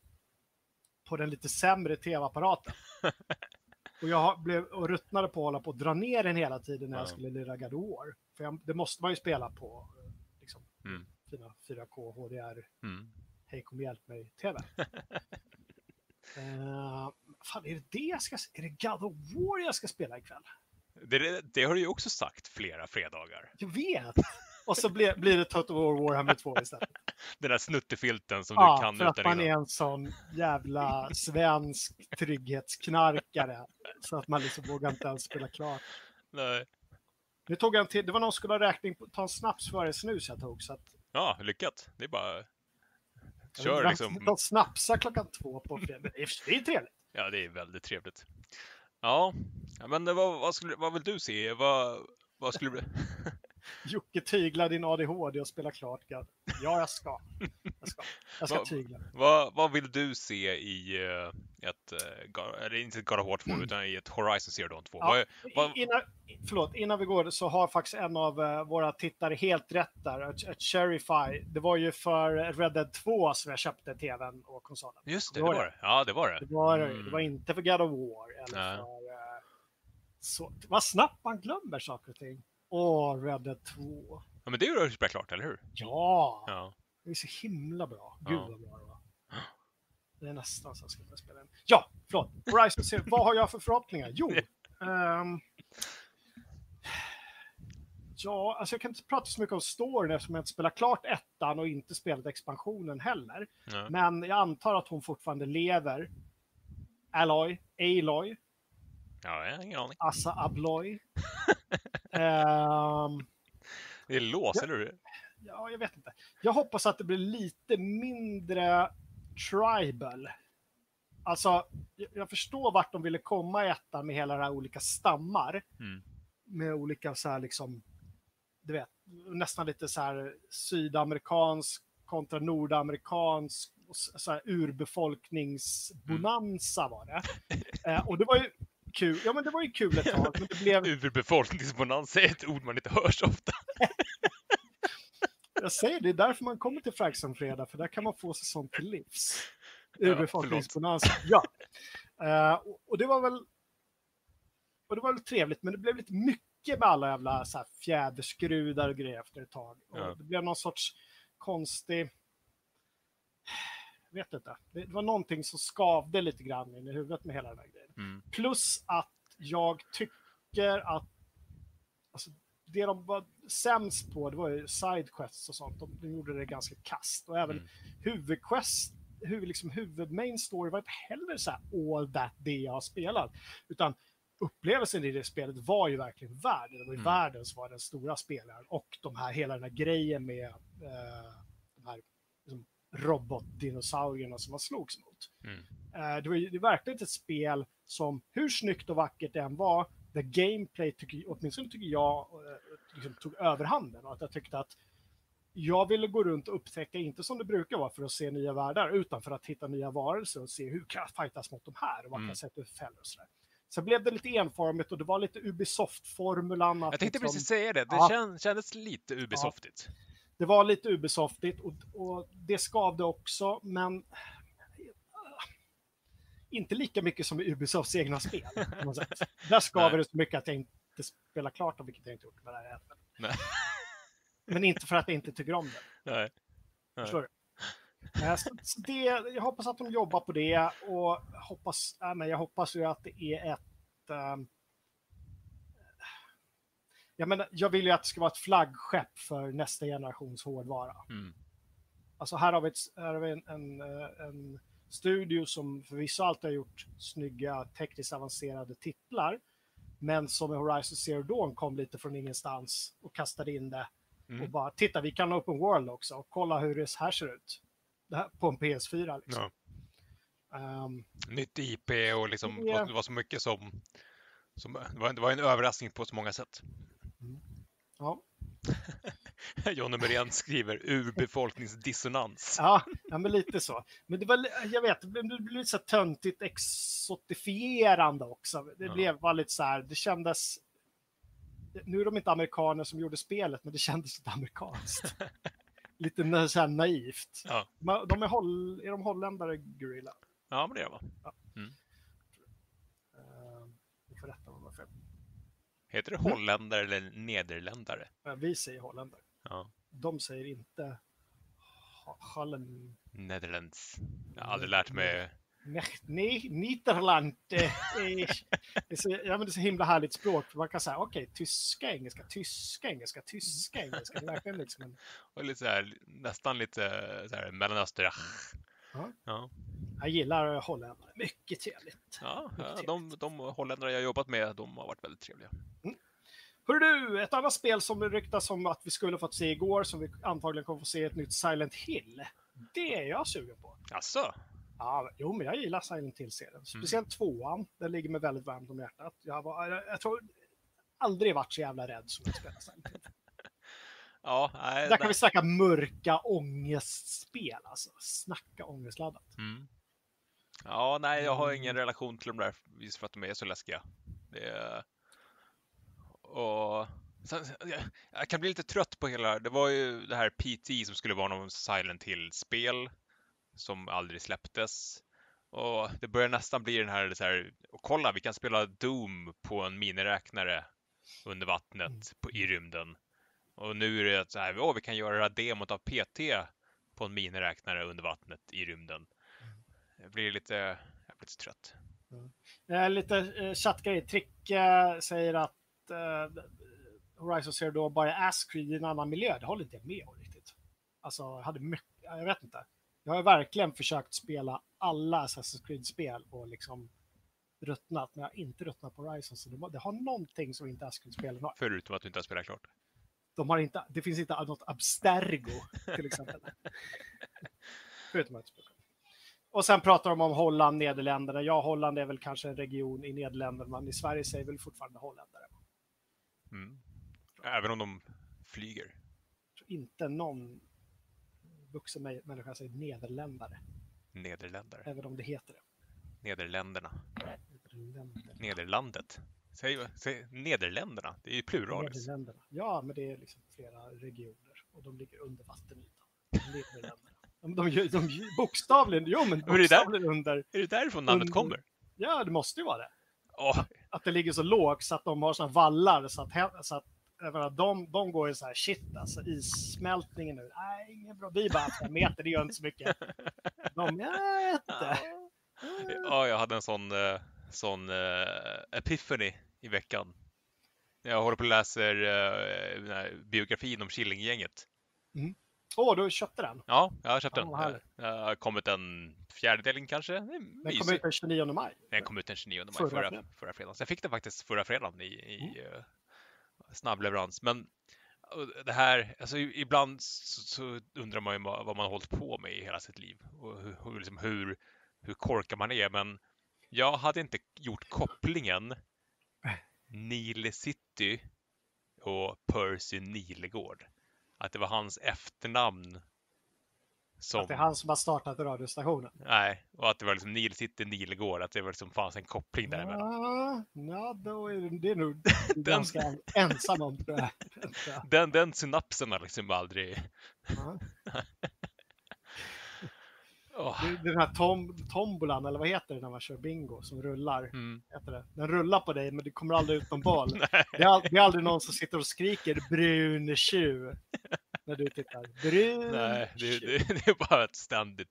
på den lite sämre tv-apparaten. [laughs] och jag har- blev och ruttnade på att hålla på att dra ner den hela tiden när jag Ja. skulle lira God War. För jag, det måste man ju spela på eh, liksom, Mm. fina 4K HDR Mm. Hej kom hjälp mig TV. uh, [laughs] fan, är det det jag ska Är det God of War jag ska spela ikväll? Det, det har du ju också sagt flera fredagar. Jag vet! Och så blir, blir det Total War Warhammer 2 istället. [laughs] Den där snuttefilten som Ja, du kan för att utan man är en sån jävla svensk trygghetsknarkare. Så att man liksom vågar inte ens spela klart. Nej. Nu tog jag en till. Det var någon som skulle ha räkning på, ta en snaps före snus jag tog. Så att, Ja, lyckat. Det är bara... Kör vet liksom. De snapsar klockan två på fredag. Det är trevligt. Ja, det är väldigt trevligt. Ja, ja men var, vad, skulle, vad vill du se? Vad, vad skulle du... Jocke tygla din ADHD och spela klart Gad. Ja, jag ska. Jag ska, jag ska tygla. Vad, vad vill du se i eh, ett, eh, eller inte ett God of War 2, utan i ett Horizon Zero Dawn 2? Mm. Ja. Vad, vad, Innan, förlåt, innan vi går så har faktiskt en av eh, våra tittare helt rätt där. Att Cherify, det var ju för Red Dead 2 som jag köpte tvn och konsolen. just det, det det var var det. Ja, det var Det det. var, Mm. det var inte för God of War. Eller Nej. för, så, vad snabbt man glömmer saker och ting. Åh, Red Dead 2. Ja, men det har du spelat klart, eller hur? Ja, Ja. det är så himla bra. Gud Ja. vad bra det var. Det är nästan så jag ska börja spela den. Ja, förlåt. Horizon Zero. [laughs] Vad har jag för förhoppningar? Jo. ehm, ja, alltså jag kan inte prata så mycket om storyn eftersom jag inte spelar klart ettan och inte spelat expansionen heller. Ja. Men jag antar att hon fortfarande lever. Aloy, Aloy, ja, jag har ingen aning. Assa Abloy. [laughs] Ehm, Det är lås, eller hur? ja, jag vet inte. Jag hoppas att det blir lite mindre tribal. Alltså, jag- jag förstår vart de ville komma i ettan med hela de här olika stammar. Mm. Med olika så här liksom, du vet, nästan lite så här sydamerikansk kontra nordamerikansk så här urbefolkningsbonanza var det. Eh, och det var ju kul. Ja, men det var ju kul ett tag, men det [laughs] blev Urbefolkningsbonanza är ett ord man inte hör så ofta. Jag säger det, är därför man kommer till Fragsson-fredag, för där kan man få sig sånt till livs. Ja, Urbefolkningsbonanza. Ja. Eh, och, och det var väl och det var väl trevligt, men det blev lite mycket med alla jävla så här, fjäderskrudar och grejer efter ett tag. Och Ja. Det blev någon sorts konstig... Vet inte. Det, var någonting som skavde lite grann in i huvudet med hela den här grejen. Mm. Plus att jag tycker att alltså, det de var sämst på, det var ju sidequests och sånt. De, de gjorde det ganska kast. Och även Mm. huvudquest, huvud, liksom, huvudmain story var inte heller så här all that det jag har spelat. Utan upplevelsen i det spelet var ju verkligen världen. Det var ju Mm. världen som var den stora spelaren. Och de här, hela den här grejen med eh, de här liksom, robotdinosaurierna som man slogs mot. Mm. Eh, det var ju det var verkligen ett spel som, hur snyggt och vackert det än var, där gameplay, tycker, åtminstone tycker jag, eh, liksom tog överhanden. Och att jag tyckte att jag ville gå runt och upptäcka, inte som det brukar vara för att se nya världar, utan för att hitta nya varelser och se hur kan jag fightas mot de här och vad kan Mm. jag sätta ut fällor och sådär. Sen blev det lite enformigt och det var lite Ubisoft-formulan. Jag tänkte liksom- precis säga det. Det Ja. kän, kändes lite Ubisoftigt. Det var lite Ubisoftigt och, och det skavde också, men inte lika mycket som i Ubisofts egna spel. Där skaver det så mycket att jag inte spelar klart dem, vilket jag inte gjort med det här. Nej. Men inte för att jag inte tycker om det. Nej. Nej. Förstår du? Eh, Så, så det, jag hoppas att de jobbar på det och hoppas, äh, men jag hoppas ju att det är ett... ehm, jag, menar, jag vill ju att det ska vara ett flaggskepp för nästa generations hårdvara. Mm. Alltså här har vi, ett, här har vi en, en, eh, en studio som förvisso alltid har gjort snygga tekniskt avancerade titlar. Men som i Horizon Zero Dawn kom lite från ingenstans och kastade in det. Och Mm. bara, titta vi kan ha open world också och kolla hur det här ser ut. Här, på en PS4 liksom. Ehm, Nytt IP och liksom, Ja. det var så mycket som... som det, var, det var en överraskning på så många sätt. Ja. [laughs] Jonny Merén skriver urbefolkningsdissonans. [laughs] Ja, ja, men lite så. Men det var, jag vet, det blev lite så töntigt exotifierande också. Det Ja. blev var lite så här, det kändes... Nu är de inte amerikaner som gjorde spelet, men det kändes lite amerikanskt. [laughs] lite så här naivt. Ja. De är, holl, är de holländare, Gorilla? Ja, men det var. Uh, ni får rätta mig om jag har fel. Heter det holländare eller nederländare? Vi säger holländare. Ja. De säger inte Holland. Netherlands. Jag har aldrig lärt mig. Nej, Nederland. eh, Det är, så, ja, men det är så himla härligt språk. Man kan säga, okej, tyska, engelska, tyska, engelska, tyska, engelska. Det är verkligen liksom en, Och lite så här, nästan lite så här mellanöster. Ja. Ja. jag gillar holländare. Mycket trevligt. Ja, ja Mycket de, de holländare jag jobbat med, de har varit väldigt trevliga. Hör du, ett annat spel som ryktas om att vi skulle fått se igår, som vi antagligen kommer få se ett nytt Silent Hill. Det är jag sugen på. Alltså, Ja, jo, men jag gillar Silent Hill-serien. Speciellt tvåan. Den ligger mig väldigt varmt om hjärtat. Jag, var, jag, jag tror aldrig varit så jävla rädd som jag spelar Silent Hill. [laughs] Ja, nej, Där kan nej. vi snacka mörka ångestspel alltså. Snacka ångestladdat. Mm. Ja, nej, jag har ingen Mm. relation till de där just för att de är så läskiga. Det är... Och sen, jag, jag kan bli lite trött på hela, det var ju det här PT som skulle vara någon Silent Hill-spel som aldrig släpptes. Och det börjar nästan bli den här, så här och kolla, vi kan spela Doom på en miniräknare under vattnet på, i rymden. Och nu är det så här, åh, vi kan göra det här demot av PT på en miniräknare under vattnet i rymden. Jag blir lite, jag blir lite trött. Eh, lite eh, chattgrej. Trick eh, säger att eh, Horizon Zero Dawn bara är Ascreed i en annan miljö. Det håller inte jag med om riktigt. Alltså, jag hade mycket, jag vet inte. Jag har verkligen försökt spela alla Assassin's Creed-spel och liksom ruttnat, men jag har inte ruttnat på Horizon. Så det, har- det har någonting som inte Ascreed-spelen har. Förutom att du inte har spelat klart. De har inte, det finns inte något Abstergo till exempel. [laughs] Förutom att. Och sen pratar de om Holland, Nederländerna. Ja, Holland är väl kanske en region i Nederländerna, men i Sverige säger väl fortfarande holländare. Mm. Även om de flyger. Jag tror inte någon vuxen mä- människa säger nederländare, Nederländare. även om det heter det. Nederländerna. Nederländer. Nederlandet. Säg, säg Nederländerna. Det är ju pluralis. Nederländerna. Ja, men det är liksom flera regioner och de ligger under vattenytan. Nederländerna. De, de, de, bokstavligen, jo men Men det är där- bokstavligen under. Är det därifrån namnet Under- kommer? Ja, det måste ju vara det. Åh, att det ligger så lågt så att de har såna vallar så att, så att jag menar, de, de går ju så här shit alltså issmältningen nu. Nej, inget bra. Vi bara fem meter, det gör inte så mycket. De, jag vet inte. Ja, jag hade en sån, eh, sån eh, epiphany i veckan. Jag håller på och läser här biografin om Killinggänget. Åh, du köpte den. Ja, jag har köpt Ja, den. vad härligt. Det har kommit en fjärdedel kanske. Den kom ut den 29 maj. Den kom ut den 29 maj Förra förra, fredagen. förra, fredagen. Så jag fick den faktiskt förra fredagen i, i Mm. eh, snabb leverans. Men och det här, alltså ibland så, så undrar man ju vad vad man har hållit på med i hela sitt liv och hur, hur, liksom, hur, hur korkad man är. Men jag hade inte gjort kopplingen [laughs] Nile City och Percy Nilegård. Att det var hans efternamn som... Att det är han som har startat radiostationen. Nej, och att det var liksom Nile City, Nilegård, att det var liksom fanns en koppling däremellan. Ja, ja, då är det, det är nog [laughs] ganska ensam om tror jag. [laughs] Den, den synapsen har liksom aldrig... [laughs] Ja. Är Den här tom, tombolan, eller vad heter det när man kör bingo, som rullar. Mm. Den rullar på dig, men det kommer aldrig ut någon boll. [laughs] Det är, det är aldrig någon som sitter och skriker brun tjuv när du tittar. Brun Nej, det, det, det är bara ett ständigt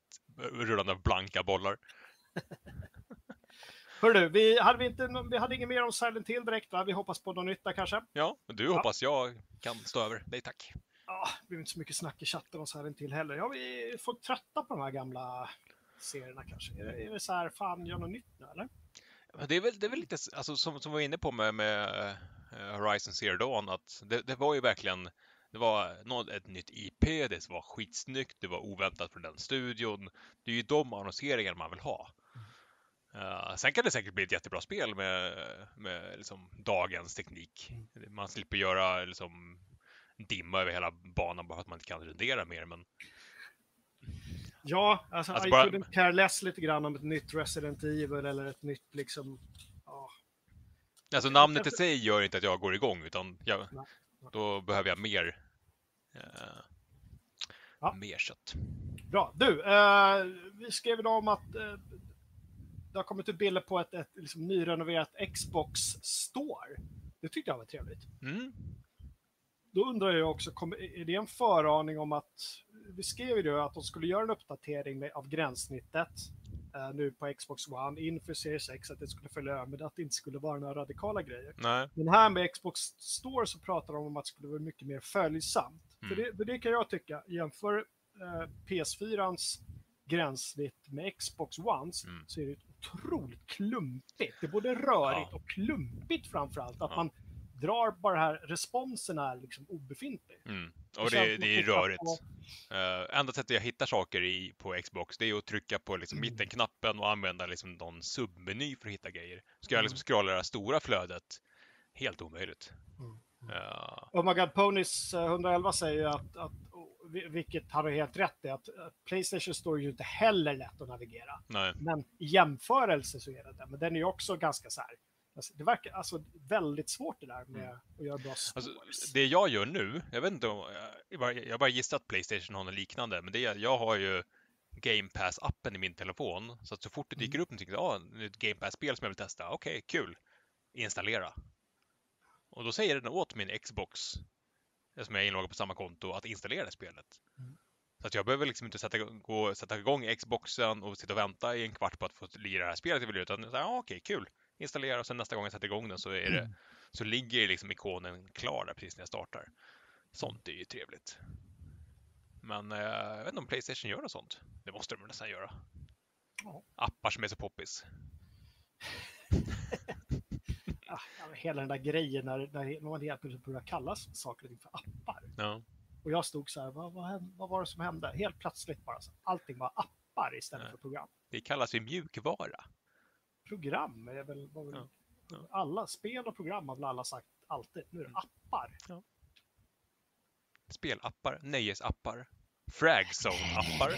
rullande av blanka bollar. [laughs] Hörru, vi hade, vi, inte, vi hade inget mer om Silent Hill direkt va? Vi hoppas på någon nytta kanske. Ja, du hoppas jag kan stå över. Nej tack. Ja, det blev inte så mycket snack i chatten om Silent Hill heller. Ja, vi får trötta på de här gamla serierna kanske. Är det, är det så här, fan, gör något nytt nu eller? Det är väl, det är väl lite alltså, som, som vi var inne på med, med eh, Horizon Zero Dawn, att det, det var ju verkligen det var något, ett nytt IP, det var skitsnyggt, det var oväntat från den studion. Det är ju de annonseringarna man vill ha. Eh, sen kan det säkert bli ett jättebra spel med, med liksom dagens teknik. Man slipper göra liksom dimma över hela banan bara för att man inte kan rendera mer. Men Ja, alltså, Alltså I bara- couldn't care less lite grann om ett nytt Resident Evil eller ett nytt liksom... Ja, alltså namnet i sig gör inte att jag går igång, utan jag, då behöver jag mer, eh, Ja. mer kött. Bra. Du, eh, vi skrev idag om att eh, det har kommit ut bilder på ett, ett liksom, nyrenoverat Xbox Store. Det tyckte jag var trevligt. Mm. Då undrar jag också, är det en föraning om att vi skrev ju att de skulle göra en uppdatering med, av gränssnittet eh, nu på Xbox One inför Series X, att det skulle följa över, men att det inte skulle vara några radikala grejer. Nej. Men här med Xbox Store så pratar de om att det skulle vara mycket mer följsamt. För, Mm. det, för det kan jag tycka, jämför eh, PS4ans gränssnitt med Xbox Ones Mm. så är det otroligt klumpigt. Det är både rörigt Ja. och klumpigt framförallt. Att Ja. man drar bara här, responsen är liksom obefintlig. Mm. Och det, det är rörigt. på- Uh, enda sättet jag hittar saker i, på Xbox, det är att trycka på liksom, Mm. mittenknappen och använda liksom, någon submeny för att hitta grejer. Ska jag Mm. liksom scrolla det här stora flödet, helt omöjligt. Uh, oh my God, Ponys 111 säger ju att, att vilket han har helt rätt i, att Playstation står ju inte heller lätt att navigera. Nej. Men i jämförelse så är det det. Men den är ju också ganska så här, det verkar alltså väldigt svårt det där med mm. att göra bra alltså, Det jag gör nu, jag vet inte om, jag bara, jag bara gissar att Playstation har något liknande, men det är, jag har ju Game Pass-appen i min telefon. Så att så fort det dyker mm. upp någonting, ja, ah, ett Game Pass-spel som jag vill testa, okej, okay, kul, installera. Och då säger den åt min Xbox som jag är inloggad på samma konto, att installera spelet. Mm. Så att jag behöver liksom inte sätta, gå, sätta igång Xboxen och sitta och vänta i en kvart på att få lira det här spelet jag vill utan ja, okej, kul, installera och sen nästa gång jag sätter igång den så är det, mm. så ligger liksom ikonen klar där precis när jag startar. Sånt är ju trevligt. Men eh, jag vet inte om Playstation gör något sånt. Det måste de nästan göra. Ja. Appar som är så poppis. [laughs] hela den där grejen när, när man helt plötsligt börjar kalla saker och ting för appar. Ja. Och jag stod så här, vad, vad, vad, var det som hände? Helt plötsligt bara, så, allting var appar istället ja. för program. Det kallas ju mjukvara. Program är väl, var väl ja. alla spel och program har väl alla sagt alltid. Nu är det mm. appar. Ja. Spelappar, nöjesappar, Fragzone-appar. [laughs]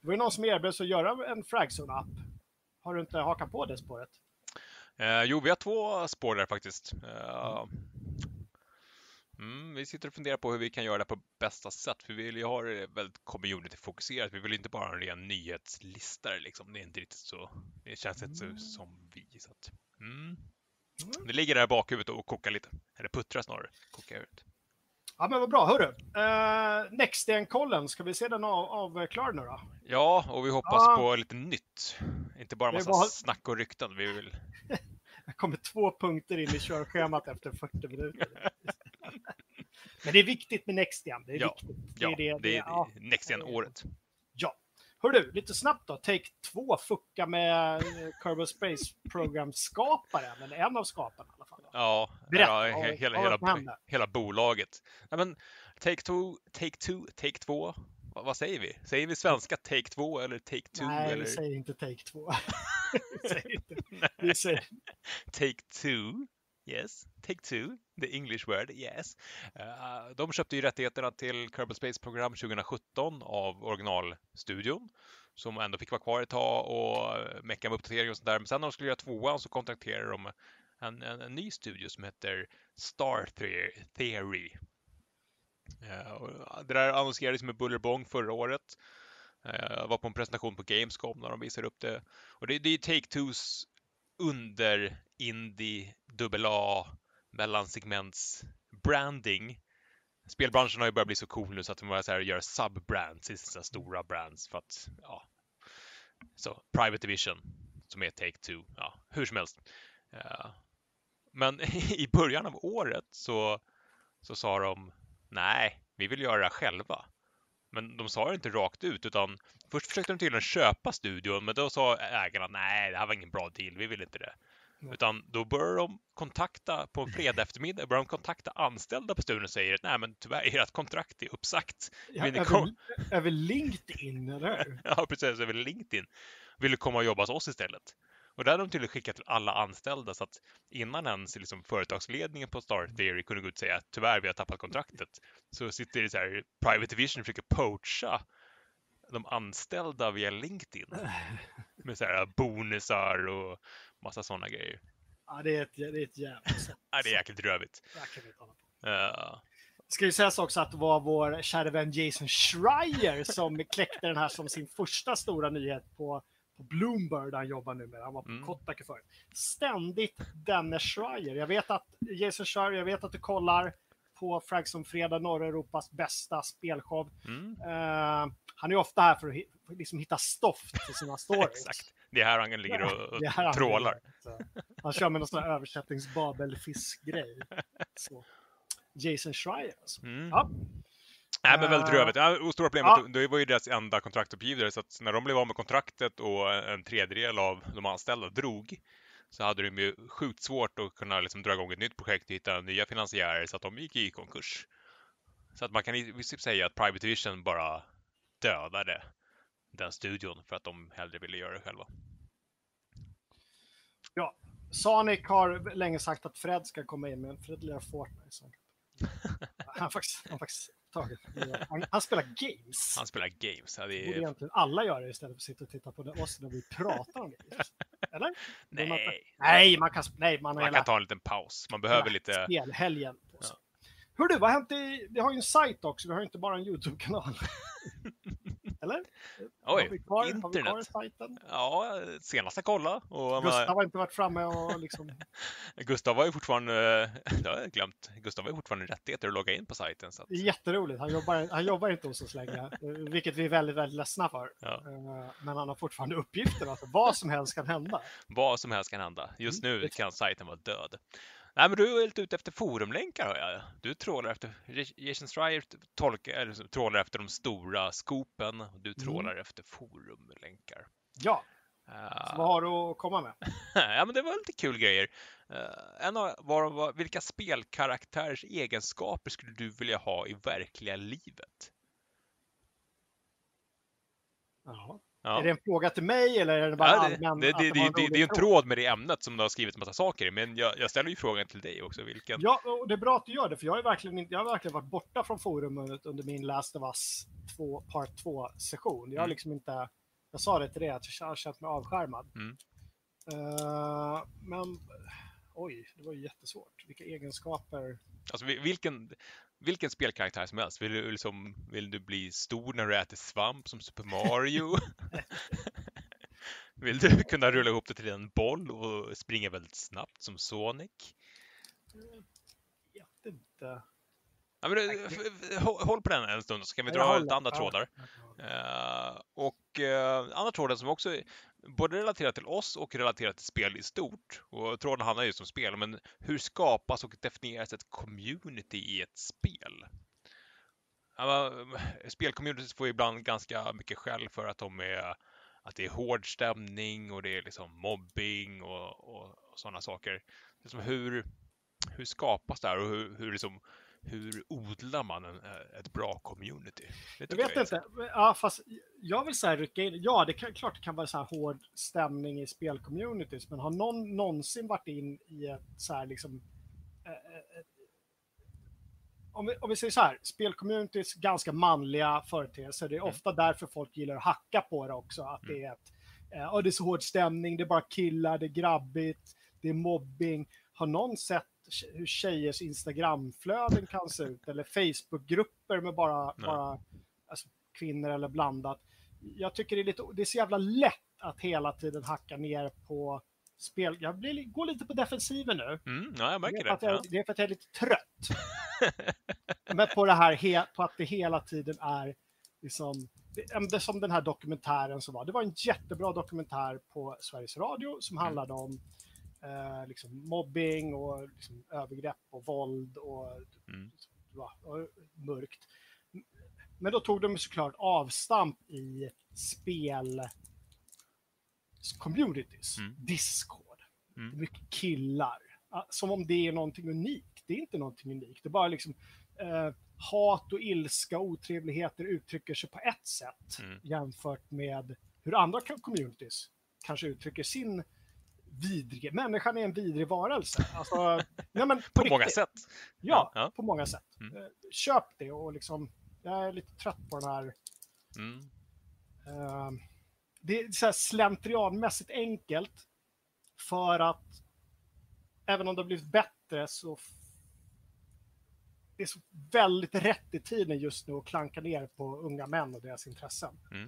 det var ju någon som erbjöd sig att göra en Fragzone-app. Har du inte hakat på det spåret? Eh, jo, vi har två spår där faktiskt. Eh, mm, vi sitter och funderar på hur vi kan göra det på bästa sätt, för vi vill ju ha det väldigt community-fokuserat. Vi vill inte bara ha en ren nyhetslista. Liksom. Det är inte riktigt så. Det känns inte så som vi. Så att, mm. Det ligger där i bakhuvudet och kokar lite. Eller puttrar snarare. Kokar ut. Ja, men vad bra. Hörru, uh, Nextgen-kollen, ska vi se den av, av klar nu då? Ja, och vi hoppas ah. på lite nytt. Inte bara massa bara... snack och rykten. Vi vill... [laughs] Jag kommer två punkter in i körschemat efter 40 minuter. [laughs] men det är viktigt med Nextgen. Det är ja, viktigt. Det ja, är det, det, det är ja. Nextgen-året. Ja. Hör du, lite snabbt då. Take 2 fucka med eh, Kerbal Space Program-skaparen, eller en av skaparna i alla fall. Ja, Berätta, ja he hela, hela, hela, bolaget. Nej, men Take Two, Take Two, Take 2. Vad, vad säger vi? Säger vi svenska Take 2 eller Take Two? Nej, eller? [laughs] [laughs] vi säger inte Take 2. vi säger... [laughs] Take Two. Yes, Take Two, the English word, yes. Uh, de köpte ju rättigheterna till Kerbal Space Program 2017 av originalstudion som ändå fick vara kvar ett tag och eh, mecka med uppdateringar och sånt där. Men sen när de skulle göra tvåan så kontrakterade de en, en, en ny studio som heter Star Theory. Uh, det där annonserades med bullerbång förra året. Uh, var på en presentation på Gamescom när de visade upp det. Och det, det är Take-Twos under indie, AA, mellansegments branding. Spelbranschen har ju börjat bli så cool nu så att de börjar göra sub-brands i sina stora brands för att, ja. Så Private Division som är Take-Two, ja, hur som helst. Uh, men [laughs] i början av året så, så sa de nej, vi vill göra det själva. Men de sa det inte rakt ut utan först försökte de tydligen köpa studion men då sa ägarna nej, det här var ingen bra deal, vi vill inte det. Utan då börjar de kontakta på en fredag eftermiddag, börjar de kontakta anställda på studion och säger nej men tyvärr, ert kontrakt är uppsagt. Ja, över, över LinkedIn, eller [laughs] Ja, precis, över LinkedIn. Vill du komma och jobba hos oss istället? Och där hade de tydligen skickat till alla anställda så att innan ens liksom, företagsledningen på Star Theory kunde gå ut och säga att tyvärr, vi har tappat kontraktet, så sitter det så här, Private Division och försöker poacha de anställda via LinkedIn [laughs] med så här bonusar och massa sådana grejer. Ja, det är ett, det är ett jävla sätt. [laughs] ja, det är jäkligt rövigt. Uh, ska ju sägas också att det var vår kära vän Jason Schreier som [laughs] kläckte den här som sin första stora nyhet på på Bloomberg där han jobbar nu med. Han var på mm. Kotaku förut. Ständigt denne Schreier. Jag vet att Jason Schreier, jag vet att du kollar på Fragson Fredag, norra Europas bästa spelshow. Mm. Uh, han är ofta här för att liksom hitta stoff till sina [laughs] stories. Exakt. Det är här han ligger och, och ja, trålar. Han kör med någon sån här översättningsbabelfisk-grej. [laughs] Jason Schreier alltså. Mm. Ja. Nej, men väldigt rövigt. Ja, stora problemet, ja. det var ju deras enda kontraktuppgivare, så att när de blev av med kontraktet och en tredjedel av de anställda drog, så hade de ju sjukt svårt att kunna liksom dra igång ett nytt projekt och hitta nya finansiärer, så att de gick i konkurs. Så att man kan i princip säga att Private Division bara dödade den studion för att de hellre ville göra det själva. Ja, Sonic har länge sagt att Fred ska komma in, men Fred lirar Fortnite. Så. [laughs] Han har faktiskt, han faktiskt tagit han, han spelar games. Han spelar games. Ja, Det det borde är... egentligen alla göra istället för att sitta och titta på oss när vi pratar om games. Eller? [laughs] Borde man- Nej, Nej, man kan, nej, man man hela kan ta en liten paus. Man behöver lite... spelhelgen sig. Hör du, vad har hänt i... Vi har ju en sajt också, vi har ju inte bara en YouTube-kanal. [laughs] Eller? Oj, kvar, internet. Ja, senast jag kollade. Och Gustav har inte varit framme och liksom... [laughs] Gustav har ju fortfarande, [laughs] det har jag glömt, Gustav har ju fortfarande rättigheter att logga in på sajten. Så att, jätteroligt. Han jobbar, han jobbar inte hos oss längre, vilket vi är väldigt, väldigt ledsna för. Ja. Eh, Men han har fortfarande uppgifter, alltså vad som helst kan hända. vad som helst kan hända. Just Mm, nu kan sajten vara död. Nej, men du är lite ute efter forumlänkar hör jag. Du trålar efter, Jason Schreier tolkar, eller trålar efter de stora skopen. och Du Mm. trålar efter forumlänkar. Ja, Eh, så vad har du att komma med? [laughs] ja, men det var lite kul grejer. Eh, en av, var, var, vilka spelkaraktärers egenskaper skulle du vilja ha i verkliga livet? Jaha. Ja. Är det en fråga till mig eller är det bara Ja, det, allmän? det, det, det, det, det är en tråd? med det ämnet som du har skrivit en massa saker i, men jag, jag ställer ju frågan till dig också. Vilken? Ja, och det är bra att du gör det, för jag har, verkligen, jag har verkligen varit borta från forumet under min Last of Us 2, Part 2-session. Jag har Mm. liksom inte, jag sa det till dig, att jag har känt mig avskärmad. Mm. Eh, men, oj, det var ju jättesvårt. Vilka egenskaper? Alltså, vi- vilken, vilken spelkaraktär som helst. Vill du, liksom, vill du bli stor när du äter svamp som Super Mario? [laughs] Vill du kunna rulla ihop det till en boll och springa väldigt snabbt som Sonic? Jag vet inte. Ja, men, håll på den en stund så kan vi dra lite andra trådar. Eh, och uh, andra tråden som också både relaterat till oss och relaterat till spel i stort. Och tråden handlar just om spel, men hur skapas och definieras ett community i ett spel? Eh, spelcommunities får ibland ganska mycket skäll för att de är att det är hård stämning och det är liksom mobbing och, och, och sådana saker. Liksom hur, hur skapas det här och hur, hur, liksom, hur odlar man en, ett bra community? Det Jag vet är inte. Ja, fast jag vill säga rycka in. Ja, det kan, klart det kan vara så här hård stämning i spelcommunities, men har någon någonsin varit in i ett så här liksom... eh, eh, om, vi, om vi säger så här, spelcommunities, ganska manliga företeelser. Det är Mm. ofta därför folk gillar att hacka på det också. Att det är ett, eh, ja, det är så hård stämning, det är bara killar, det är grabbigt, det är mobbing. Har någon sett hur tjejers Instagramflöden kan se ut? Eller Facebookgrupper med bara, Nej. bara alltså, kvinnor eller blandat? Jag tycker det är, lite, det är så jävla lätt att hela tiden hacka ner på spel. Jag blir, går lite på defensiven nu. Mm, ja, jag Det är, märker för att det. jag, Ja. det är för att jag är lite trött. [laughs] Men på det här he, på att det hela tiden är liksom, det, det, som den här dokumentären som var. Det var en jättebra dokumentär på Sveriges Radio som Mm. handlade om eh, liksom mobbing och liksom övergrepp och våld och, Mm. ja, och mörkt. Men då tog de såklart avstamp i spel communities, Mm. Discord, Mm. mycket killar. Ja, Som om det är någonting unikt. Det är inte någonting unikt. Det är bara liksom eh, hat och ilska och otrevligheter uttrycker sig på ett sätt Mm. jämfört med hur andra co- communities kanske uttrycker sin vidriga... Människan är en vidrig varelse. Alltså, [laughs] nej men På många riktigt. sätt. Ja, Ja, på många sätt. Mm. Eh, Köp det och liksom, jag är lite trött på den här Mm. Eh, det är så här slentrianmässigt enkelt för att även om det har blivit bättre så det är så väldigt rätt i tiden just nu att klanka ner på unga män och deras intressen. Mm.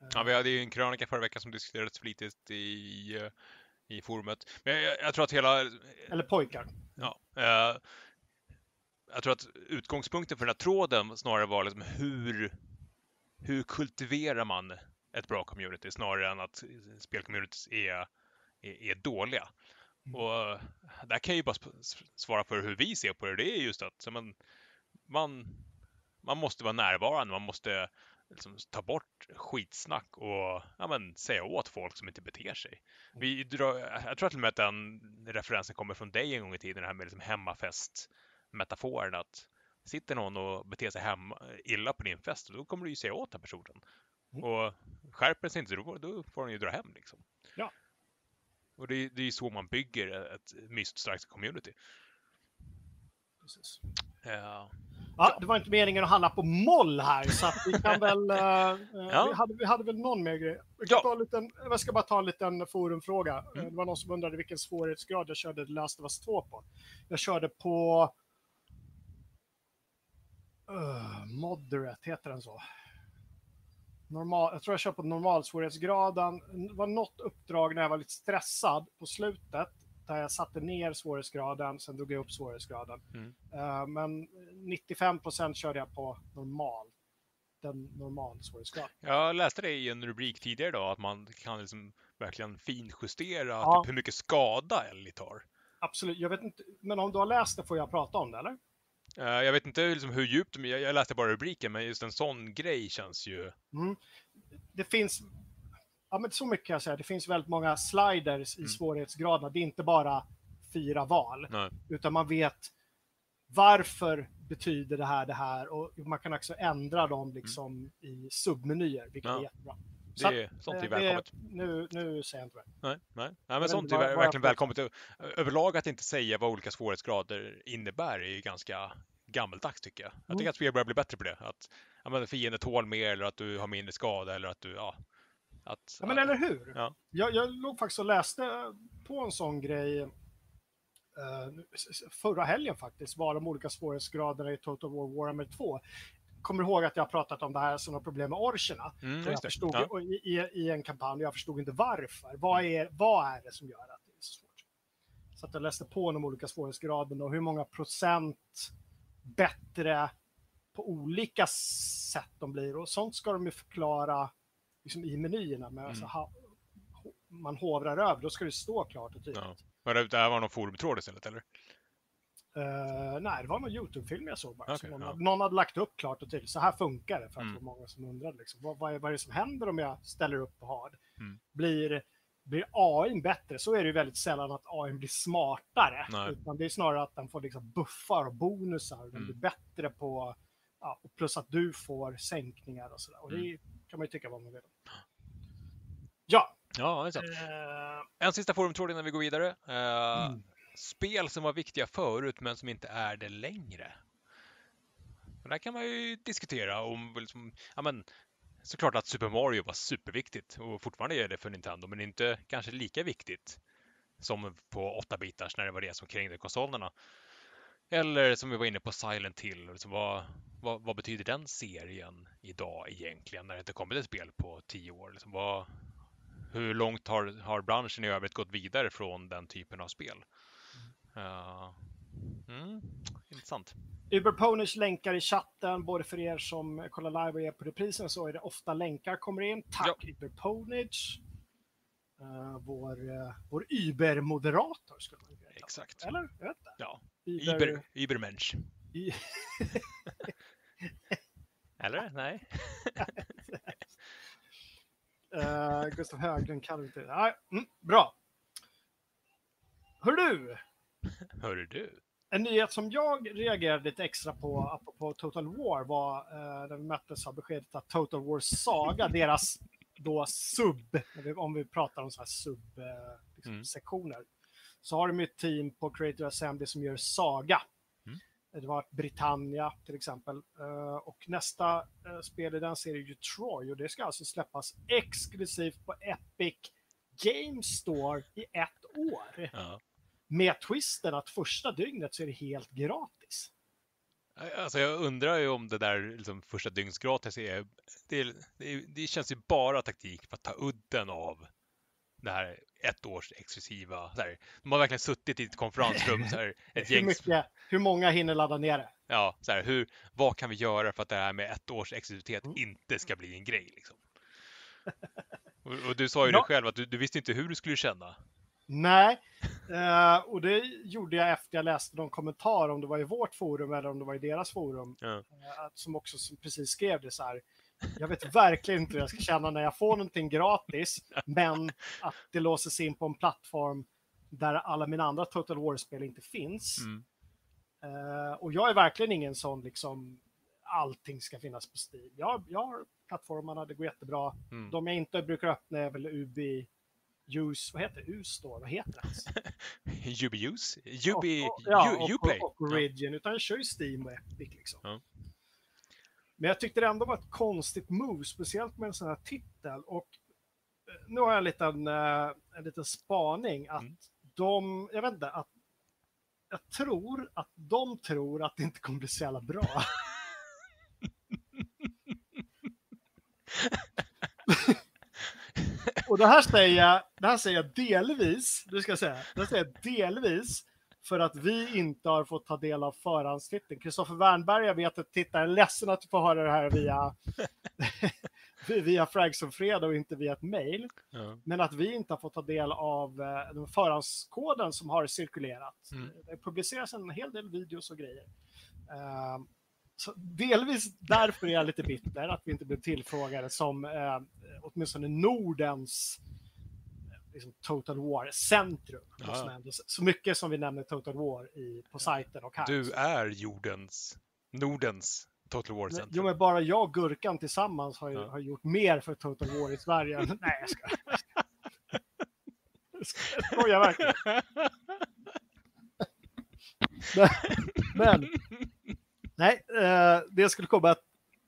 Eh, Ja, vi hade ju en krönika förra veckan som diskuterades flitigt i, i forumet. Men jag, jag tror att hela... Eller pojkar. Ja, eh, jag tror att utgångspunkten för den här tråden snarare var liksom hur, hur kultiverar man ett bra community snarare än att spelcommunities är, är, är dåliga. Mm. Och där kan jag ju bara svara för hur vi ser på det. Det är just att man, man, man måste vara närvarande, man måste liksom ta bort skitsnack och ja, men, säga åt folk som inte beter sig. Vi drar, jag tror till och med att den referensen kommer från dig en gång i tiden, det här med liksom hemmafest-metaforen. Att sitter någon och beter sig hemma, illa på din fest, då kommer du ju säga åt den personen. Mm. Och skärper sig inte, då, då får den ju dra hem. Liksom. Ja. Och det, är- det är ju så man bygger ett mysigt starkt community. Precis. Ja. Ja, det var inte meningen att handla på moll här, så vi kan väl... eh, eh, Ja. vi, hade, vi hade väl någon mer grej. Vi kan Ja. ta en liten, jag ska bara ta en liten forumfråga. Eh, Mm. Det var någon som undrade vilken svårighetsgrad jag körde The Last of Us 2 på. Jag körde på... Uh, moderate, heter den så? Normal, jag tror jag kör på normalsvårighetsgraden. Det var något uppdrag när jag var lite stressad på slutet där jag satte ner svårighetsgraden, sen drog jag upp svårighetsgraden. Mm. Eh, men 95 procent körde jag på normal. Den normal svårighetsgrad. Jag läste det i en rubrik tidigare idag, att man kan liksom verkligen finjustera Ja. typ hur mycket skada Ellie tar. Absolut, jag vet inte, men om du har läst det får jag prata om det eller? Eh, Jag vet inte liksom hur djupt, men jag jag läste bara rubriken, men just en sån grej känns ju... Mm. Det finns, ja men så mycket kan jag säga, det finns väldigt många sliders i Mm. svårighetsgraderna. Det är inte bara fyra val, Nej. utan man vet varför betyder det här det här och man kan också ändra dem liksom i submenyer, vilket Ja. är jättebra. Det Så är, sånt är Eh, välkommet. Nu, nu säger jag inte det. Nej, nej. nej men sånt är jag verkligen får- välkommet. Överlag att inte säga vad olika svårighetsgrader innebär är ju ganska gammeldags tycker jag. Jag Mm. tycker att spel börjar bli bättre på det. Att ja, men fienden tål mer eller att du har mindre skada eller att du, ja. Att, Ja, men eller hur? Ja. Jag, jag låg faktiskt och läste på en sån grej eh, förra helgen faktiskt, vad de olika svårighetsgraderna i Total War Warhammer 2. Kommer ihåg att jag pratat om det här som har problem med orcherna. Mm, jag förstod, Ja. i, i, I en kampanj, och jag förstod inte varför. Vad är, vad är det som gör att det är så svårt? Så att jag läste på de olika svårighetsgraderna och hur många procent bättre på olika sätt de blir. Och sånt ska de ju förklara liksom, i menyerna. Men alltså, Mm. ho- man hovrar över, då ska det stå klart och tydligt. Ja. Men det, det här var någon forumtråd istället eller? Eh, nej, det var någon YouTube-film jag såg bara. Okej, som någon, ja. någon hade lagt upp klart och tydligt. Så här funkar det. För att Mm. det var många som undrade. Liksom, vad, vad, är, vad är det som händer om jag ställer upp på hard? Mm. Blir, blir AI bättre? Så är det ju väldigt sällan att AI blir smartare. Nej. Utan det är snarare att den får liksom buffar och bonusar. Och den Mm. blir bättre på... Ja, och plus att du får sänkningar och sådär. Och det Mm. kan man ju tycka vad man vill. Ja. Ja, det är sant. eh, En sista forumtråd innan vi går vidare. Eh, Mm. Spel som var viktiga förut men som inte är det längre. Och där kan man ju diskutera om, liksom, ja men, såklart att Super Mario var superviktigt och fortfarande är det för Nintendo, men inte kanske lika viktigt som på 8-bitars när det var det som krängde konsolerna. Eller som vi var inne på Silent Hill, liksom, vad, vad, vad betyder den serien idag egentligen när det inte kommit ett spel på 10 år? Liksom, vad, hur långt har, har branschen i övrigt gått vidare från den typen av spel? Uh, mm, intressant. Uber Ponish länkar i chatten, både för er som kollar live och er på reprisen så är det ofta länkar kommer in. Tack Uber Ponish. Eh, vår, uh, vår Uber-moderator skulle man kunna Exakt. Eller? Jag vet inte. Ja, Ubermensch. I- [laughs] Eller? Nej? [laughs] eh, Gustav Höglund kan inte... Nej, mm, bra. Hör du! Hörru du. En nyhet som jag reagerade lite extra på, apropå Total War, var eh, när vi möttes av beskedet att Total War Saga, [laughs] deras då sub, om vi pratar om så här sub-sektioner, eh, liksom, Mm. Så har de ett team på Creative Assembly som gör Saga. Mm. Det var Britannia till exempel. Eh, och nästa eh, spel i den serien är ju Troy och det ska alltså släppas exklusivt på Epic Game Store i ett år. Ja. Med twisten att första dygnet så är det helt gratis. Alltså jag undrar ju om det där liksom, första dygnsgratis är det, det, det känns ju bara taktik för att ta udden av det här ett års exklusiva. Här, de har verkligen suttit i ett konferensrum, så här, [laughs] ett Hur, gäng mycket, hur många hinner ladda ner det? Ja, så här, hur, vad kan vi göra för att det här med ett års exklusivitet Mm. inte ska bli en grej? Liksom? [laughs] Och, och du sa ju Ja. det själv att du, du visste inte hur du skulle känna. Nej, [laughs] eh, och det gjorde jag efter jag läste någon kommentar, om det var i vårt forum eller om det var i deras forum, Ja. eh, som också som precis skrev det så här. Jag vet verkligen inte hur jag ska känna när jag får någonting gratis, men att det låses in på en plattform där alla mina andra Total War-spel inte finns. Mm. Eh, och jag är verkligen ingen sån liksom allting ska finnas på Steam. Jag, jag har plattformarna, det går jättebra. Mm. De jag inte brukar öppna är väl Ubi Use, vad heter det? U-store, vad heter det? [laughs] Ubi... och, och, ja, U- och, Uplay? och, och Origin, utan jag kör ju Steam och Epic liksom. Ja. Men jag tyckte det ändå var ett konstigt move, speciellt med en sån här titel. Och eh, nu har jag en liten, eh, en liten spaning att Mm. de, jag vet inte, att jag tror att de tror att det inte kommer bli så jävla bra. [laughs] Och det här säger jag, det här säger jag delvis, du ska säga, det här säger jag delvis för att vi inte har fått ta del av förhandstiteln. Kristoffer Wernberg, jag vet att tittaren är ledsen att du får höra det här via, [laughs] via Frags och Fredag och inte via ett mail. Ja. Men att vi inte har fått ta del av eh, den förhandskoden som har cirkulerat. Mm. Det publiceras en hel del videos och grejer. Eh, så delvis därför är jag lite bitter att vi inte blev tillfrågade som eh, åtminstone Nordens liksom, Total War-centrum. Ja. Liksom. Så mycket som vi nämner Total War i, på sajten och här. Du är jordens, Nordens Total War Men- Center. Jo, men bara jag och Gurkan tillsammans har, ju, Ja. har gjort mer för Total War i Sverige. än- [laughs] Nej, jag ska. Jag ska- Jag skojar verkligen. [laughs] Men, men nej, eh, det skulle komma att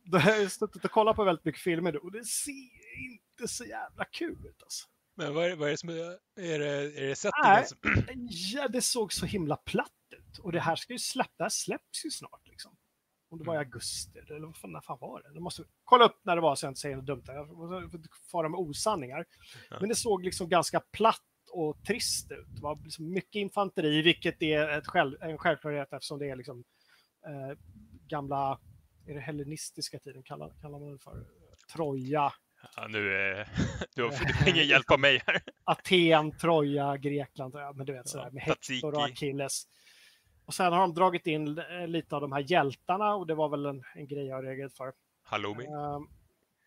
då har jag suttit och kollat på väldigt mycket filmer nu och det ser inte så jävla kul ut. Alltså. Men vad är, vad är det som är, är det, är det settingen som... [clears throat] Ja, det såg så himla platt ut och det här ska ju släppa, släpps ju snart liksom. Om det var i Mm. augusti eller vad fan, när fan var det? det måste, kolla upp när det var så jag inte säger något dumt. Jag får fara med osanningar. Ja. Men det såg liksom ganska platt och trist ut. Det var liksom mycket infanteri, vilket är ett själv, en självklarhet eftersom det är liksom eh, gamla, är det hellenistiska tiden kallar, kallar man det för? Troja, Ja, nu är... [laughs] Du har, du får ingen hjälp av mig här. [laughs] Aten, Troja, Grekland, ja, men du vet sådär med Hector och. Achilles. Och sen har de dragit in eh, lite av de här hjältarna och det var väl en, en grej jag reagerade för. Halloumi, Um,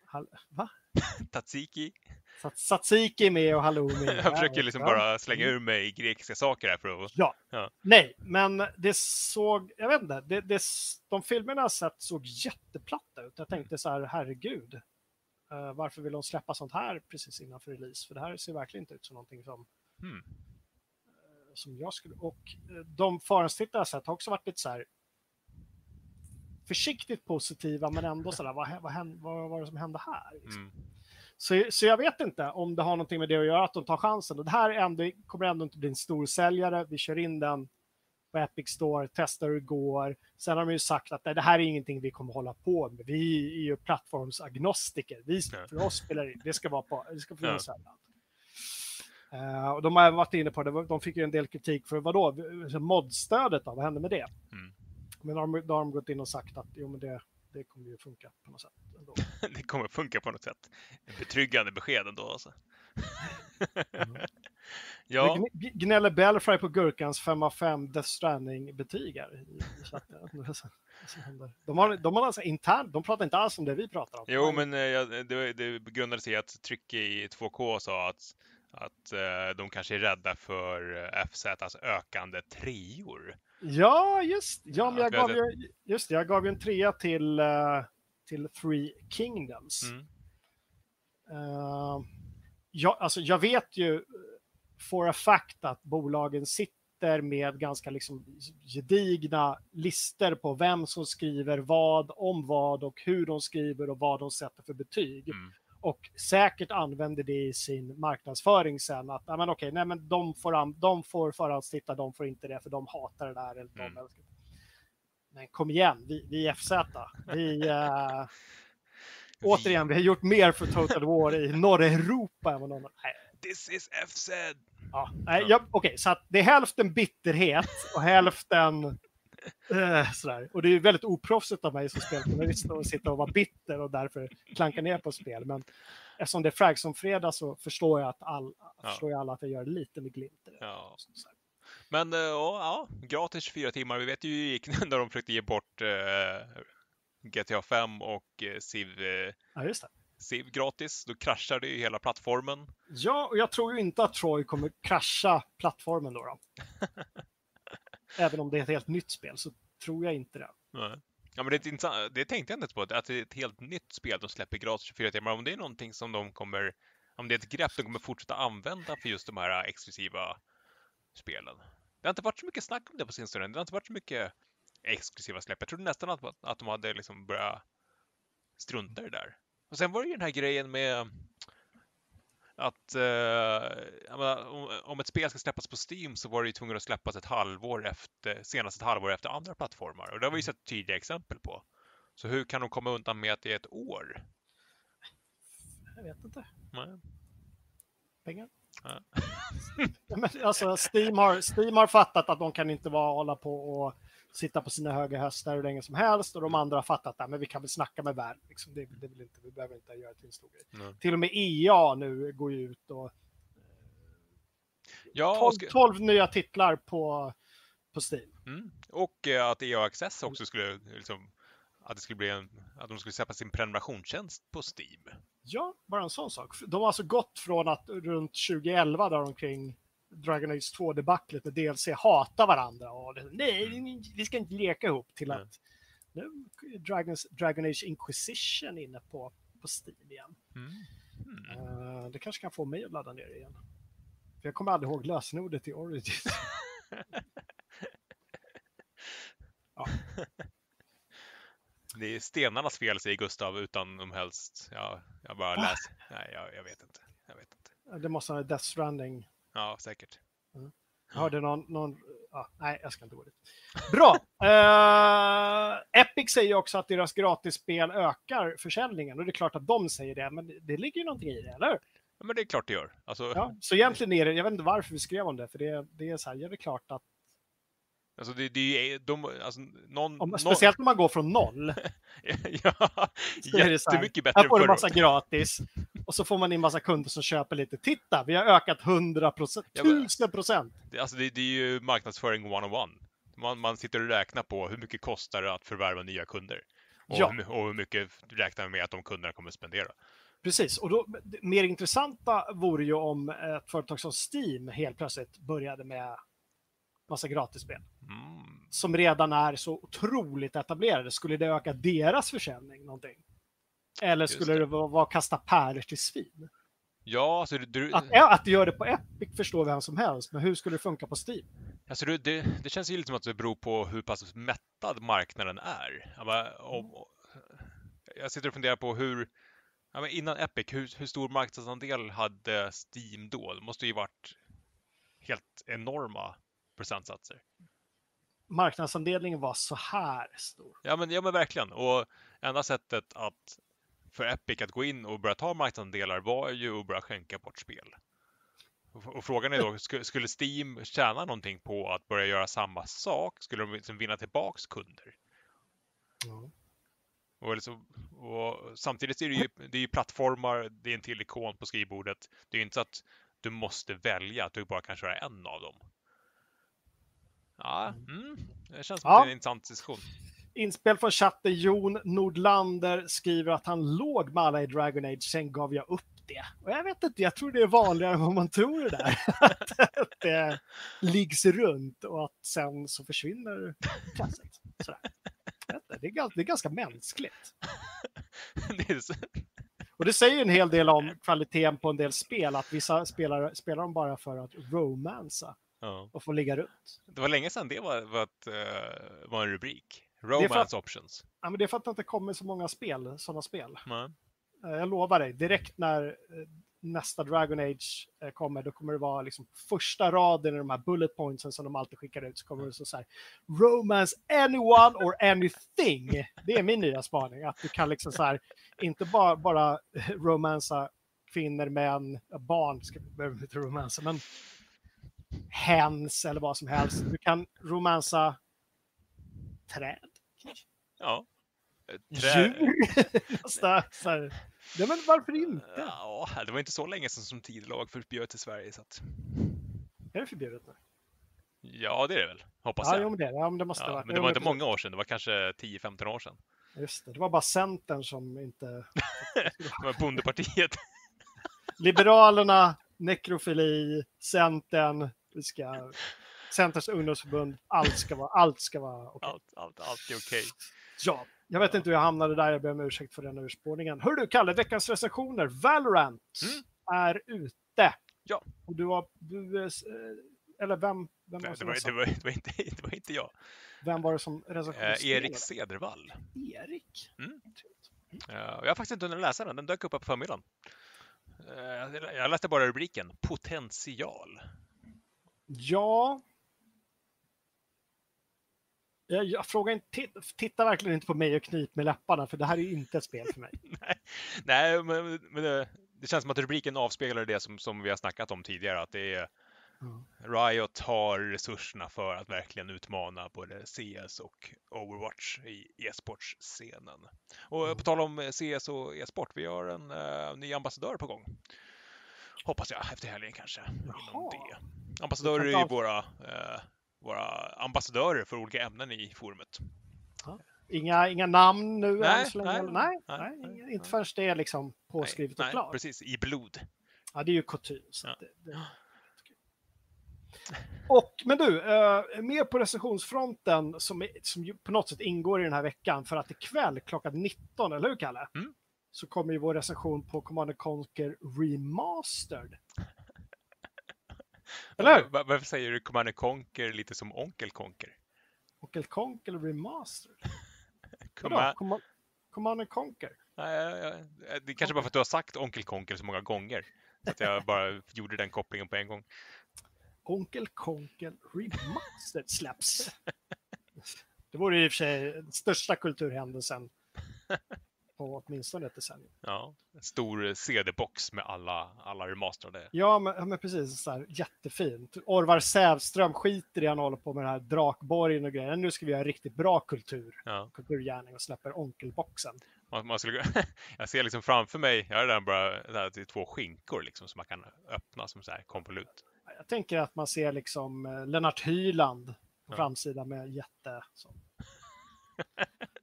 hal- va? [laughs] Att Tzatziki är med och halloumi. Jag försöker liksom bara slänga ur mig grekiska saker här för att... Ja. Ja. Nej, men det såg, jag vet inte, det, det, de filmerna jag sett såg jätteplatta ut. Jag tänkte så här, herregud, eh, varför vill de släppa sånt här precis innan för release? För det här ser verkligen inte ut som någonting som, Hmm. som jag skulle... Och eh, de förhandstittar jag sett har också varit lite så här försiktigt positiva, men ändå så där, vad, vad, hände, vad var det som hände här? Liksom? Mm. Så, så jag vet inte om det har någonting med det att göra, att de tar chansen. Och det här är ändå, kommer ändå inte bli en stor säljare. Vi kör in den på Epic Store, testar hur det går. Sen har de ju sagt att nej, det här är ingenting vi kommer hålla på med. Vi är ju plattformsagnostiker. Vi, Ja. för oss spelar det det ska vara på, det ska finnas Ja. överallt. Eh, och de har varit inne på det, de fick ju en del kritik för vadå, modstödet då, vad hände med det? Mm. Men då har, de, då har de gått in och sagt att jo, men det, det kommer ju funka på något sätt. [laughs] Det kommer funka på något sätt. Betryggande besked ändå alltså. Ja, Gn- gn- Gnäller Bellfry på Gurkans 5 av 5 Death Stranding-betyg här i. [laughs] De har, de har alltså internt, de pratar inte alls om det vi pratar om. jo men eh, det, det grundade sig i att Trycke i 2K sa att, att eh, de kanske är rädda för eh, FZs ökande treor. Ja, just ja, men Ja, jag gav ju, just det, jag gav ju en trea till, till Three Kingdoms. Mm. Eh, jag, alltså, jag vet ju for a fact att bolagen sitter med ganska liksom gedigna lister på vem som skriver vad, om vad och hur de skriver och vad de sätter för betyg. Mm. Och säkert använder det i sin marknadsföring sen. Att men okej, nej, men de, får, de får förhandstitta, de får inte det för de hatar det där. Eller de Mm. det. Men kom igen, vi, vi är FZ. Vi, eh, [laughs] återigen, vi har gjort mer för Total War i norra Europa än vad någon nej, This is FZ! Ja, nej, jag, Okej, så att det är hälften bitterhet och hälften eh, sådär. Och det är väldigt oproffsigt av mig som speljournalist att sitta och vara bitter och därför klanka ner på spel. Men eftersom det är Frag som fredag så förstår jag att all, Ja. förstår jag alla att jag gör lite med glimt i det. Ja. Men eh, ja, ja, gratis 24 timmar. Vi vet ju hur det gick [laughs] när de försökte ge bort eh, GTA 5 och eh, Civ, eh, Ja, just det. Civ gratis. Då kraschade ju hela plattformen. Ja, och jag tror ju inte att Troy kommer krascha plattformen då. då. [laughs] Även om det är ett helt nytt spel så tror jag inte det. Nej. Ja, men det, är intressant, det tänkte jag inte på, att det är ett helt nytt spel de släpper gratis 24 timmar. Om det är någonting som de kommer om det är ett grepp de kommer fortsätta använda för just de här exklusiva spelen. Det har inte varit så mycket snack om det på sin stund. Det har inte varit så mycket exklusiva släpp. Jag trodde nästan att, att de hade liksom börjat strunta i det där. Och sen var det ju den här grejen med att eh, menar, om, om, ett spel ska släppas på Steam så var det ju tvunget att släppas ett halvår efter, senast ett halvår efter andra plattformar. Och det har vi ju sett tydliga exempel på. Så hur kan de komma undan med att det är ett år? Jag vet inte. Nej. Pengar? Ja. [laughs] Alltså, Steam, har, Steam har fattat att de kan inte vara, hålla på och sitta på sina höga hästar hur länge som helst och de andra har fattat att vi kan väl snacka med världen. Liksom, det, det vill inte, vi behöver inte göra till en stor grej. Mm. Till och med EA nu går ju ut och ja, 12, 12 nya titlar på, på Steam. Mm. Och eh, att EA Access också skulle liksom, att det skulle bli en, att de skulle släppa sin prenumerationstjänst på Steam. Ja, bara en sån sak. De har alltså gått från att runt 2011 där omkring Dragon Age 2-debaclet med DLC hatar varandra och det, nej, mm. vi ska inte leka ihop till att nu Dragons, Dragon Age Inquisition inne på, på Steam igen. Mm. Mm. Uh, det kanske kan få mig att ladda ner igen. För jag kommer aldrig ihåg lösenordet i Origins. [laughs] ja. Det är stenarnas fel, säger Gustav, utan de helst... Ja, jag bara läser. Nej, jag, jag, vet inte. Jag vet inte. Det måste vara Death Stranding Ja, säkert. Mm. Jag hörde någon... någon ja, nej, jag ska inte gå dit. Bra! Uh, [laughs] Epic säger också att deras gratisspel ökar försäljningen och det är klart att de säger det, men det ligger ju någonting i det, eller? Ja, men det är klart det gör. Alltså... Ja, så egentligen är det, jag vet inte varför vi skrev om det, för det, det är så här, ja, det är klart att Alltså det, det är de, alltså någon, om, speciellt när man går från noll. [laughs] ja, jättemycket bättre Här får du massa gratis och så får man in massa kunder som köper lite. Titta, vi har ökat 100 procent, tusen procent. Alltså det, det, är ju marknadsföring one-on-one. Man, man sitter och räknar på hur mycket kostar det att förvärva nya kunder. Och, ja. och hur mycket räknar man med att de kunderna kommer att spendera. Precis, och då, mer intressanta vore ju om ett företag som Steam helt plötsligt började med massa gratisspel. Mm. Som redan är så otroligt etablerade. Skulle det öka deras försäljning någonting? Eller skulle det, det vara att kasta pärlor till svin? Ja, alltså du... Att, att du gör det på Epic förstår vem som helst, men hur skulle det funka på Steam? Alltså det, det, det känns ju lite som att det beror på hur pass mättad marknaden är. Jag, jag sitter och funderar på hur, innan Epic, hur, hur stor marknadsandel hade Steam då? Det måste ju varit helt enorma procentsatser. Marknadsandelningen var så här stor. Ja, men, ja, men verkligen. Och enda sättet att för Epic att gå in och börja ta marknadsandelar var ju att börja skänka bort spel. Och frågan är då, skulle Steam tjäna någonting på att börja göra samma sak? Skulle de liksom vinna tillbaks kunder? Mm. Och, liksom, och, samtidigt är det ju, det är ju plattformar, det är en till ikon på skrivbordet. Det är ju inte så att du måste välja, att du bara kan köra en av dem. Ja, mm. det känns som ja. en intressant diskussion. Inspel från chatten. Jon Nordlander skriver att han låg med alla i Dragon Age, sen gav jag upp det. Och jag vet inte, jag tror det är vanligare än vad man tror det där. [laughs] att det liggs runt och att sen så försvinner intresset. Det är, det är ganska mänskligt. [laughs] det är så... Och det säger en hel del om kvaliteten på en del spel, att vissa spelare spelar de bara för att romansa ja. och få ligga runt. Det var länge sedan det var, var, ett, uh, var en rubrik. Romance att, options. Ja, men det är för att det inte kommer så många spel, sådana spel. Mm. Jag lovar dig, direkt när eh, nästa Dragon Age kommer, då kommer det vara liksom första raden i de här bullet pointsen som de alltid skickar ut, så kommer det så, så här, Romance anyone or anything. Det är min nya spaning, att du kan liksom så här, inte bara, bara romansa kvinnor, män, barn, ska vi inte romansa, men hens eller vad som helst. Du kan romansa träd. Ja. Träd. Djur. [laughs] så här. Ja, men varför inte? Ja, det var inte så länge sedan som tidlag förbjöds i Sverige. Så att... Är det förbjudet nu? Ja, det är det väl. Hoppas ja, jag. Jo, men det, ja, men det måste ja, vara. Men det var inte många år sedan. Det var kanske 10-15 år sedan. Just det. Det var bara Centern som inte... [laughs] det var Bondepartiet. [laughs] Liberalerna, nekrofili, Centern, vi ska... Centerns ungdomsförbund, allt ska vara, allt ska vara. Okay. Allt, allt, allt är okej. Okay. Ja, jag vet inte hur jag hamnade där, jag ber om ursäkt för den urspårningen. Hör du Kalle, veckans recensioner, Valorant. Mm. är ute. Ja. Och du har, du, eh, eller vem, vem, var, det som var, det, var, det, var inte, det var inte jag. vem var det som Eh, recenserade Erik spelet? Cedervall. Erik? Mm. Eh, jag har faktiskt inte hunnit läsa den, den dök upp på förmiddagen. Eh, jag läste bara rubriken, potential. Ja. Jag, jag frågar inte, titta, verkligen inte på mig och knip med läpparna, för det här är ju inte ett spel för mig. [laughs] Nej, men, men det, det känns som att rubriken avspeglar det som, som vi har snackat om tidigare, att det är Mm. Riot har resurserna för att verkligen utmana både CS och Overwatch i e-sportscenen. Och Mm. på tal om CS och e-sport, vi har en eh, ny ambassadör på gång. Hoppas jag, efter helgen kanske. Inom det. Ambassadörer är ju våra, eh, våra ambassadörer för olika ämnen i forumet. Inga, inga namn nu Nej, än så länge? nej, nej, nej, nej, inte förrän det är liksom påskrivet och klart. precis, i blod. Ja, det är ju kutym. Ja. att Det, det... Och, men du, eh, mer på recensionsfronten som, som på något sätt ingår i den här veckan för att ikväll klockan 19, eller hur Kalle? Mm. Så kommer ju vår recension på Command Conquer Remastered. [laughs] Eller? Var- Varför säger du Commander Conquer lite som Onkel Conquer? Onkel Conquer Remastered? [laughs] Vadå? Comma- Command, Command Conquer? Nej. Det är kanske bara för att du har sagt Onkel Conquer så många gånger. Så att jag [laughs] bara gjorde den kopplingen på en gång. Onkel Conquer Remastered släpps. Det vore i och för sig den största kulturhändelsen på åtminstone ett decennium. Ja, en stor CD-box med alla, alla remasterade. Ja, men, men precis. Så här, jättefint. Orvar Sävström skiter i han håller på med den här Drakborgen och grejer. Nu ska vi göra riktigt bra kultur, Ja, kulturgärning och släpper Onkelboxen. man, man skulle, [laughs] jag ser liksom framför mig, jag har redan bara det här, det är två skinkor liksom som man kan öppna som så här konvolut. Jag tänker att man ser liksom eh, Lennart Hyland på Ja. framsidan med jätte... Så. [laughs]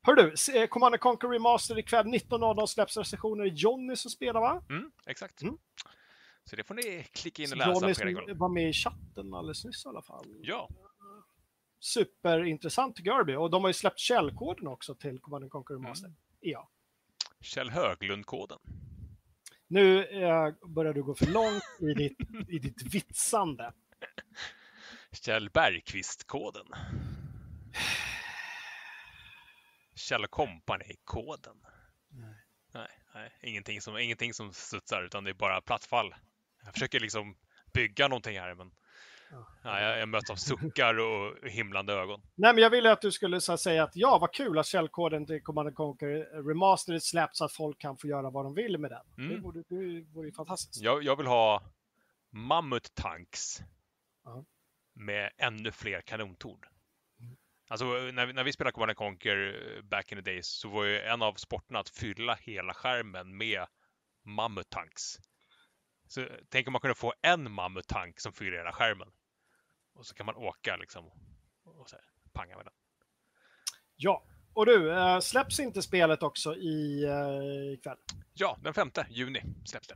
Hör du, eh, Command Conquer Remastered ikväll 19.00 släpps recensioner. Johnny som spelar va? Mm, exakt. Mm. Så det får ni klicka in och läsa som var med i chatten alldeles nyss i alla fall. Ja, Superintressant tycker jag. Och de har ju släppt källkoden också till Command Conquer Mm. Remastered. Ja. Kjell Höglund-koden. Nu eh, börjar du gå för långt i ditt, [laughs] i ditt vitsande. Kjell Bergqvist-koden. Kjell Company-koden. Nej. Nej, nej ingenting, som, ingenting som studsar utan det är bara plattfall. Jag försöker liksom bygga någonting här men Ja. ja, jag, jag möts av suckar och himlande ögon. Nej, men jag ville att du skulle så säga att ja, vad kul att källkoden till Command Conquer Remastered släpps så att folk kan få göra vad de vill med den. Mm. Det, vore, det vore ju fantastiskt. Jag, jag vill ha mammut-tanks Ja. med ännu fler kanontorn. Alltså när, vi- när vi spelade Command Conquer eh, back in the days så var ju en av sporterna att fylla hela skärmen med mammut-tanks. Så tänk om man kunde få en mammut-tank som fyller hela skärmen. Och så kan man åka liksom och så här, panga med den. Ja, och du, eh, släpps inte spelet också i eh, ikväll? Ja, den 5 juni släpps det.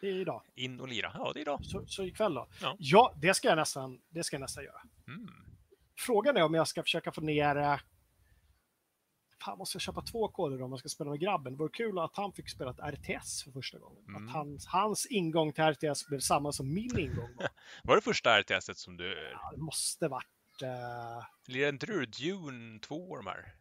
Det är idag. In och lira. Ja, det är idag. Så, så ikväll då? Ja. ja, det ska jag nästan, det ska jag nästan göra. Mm. Frågan är om jag ska försöka få ner... eh, Fan, måste jag köpa två koder om man ska spela med grabben? Det vore kul att han fick spela ett RTS för första gången. Mm. Att hans, hans ingång till RTS blev samma som min ingång var. [laughs] Var det första RTS som du... Ja, det måste varit... Uh, Lirade inte du Dune 2 de här?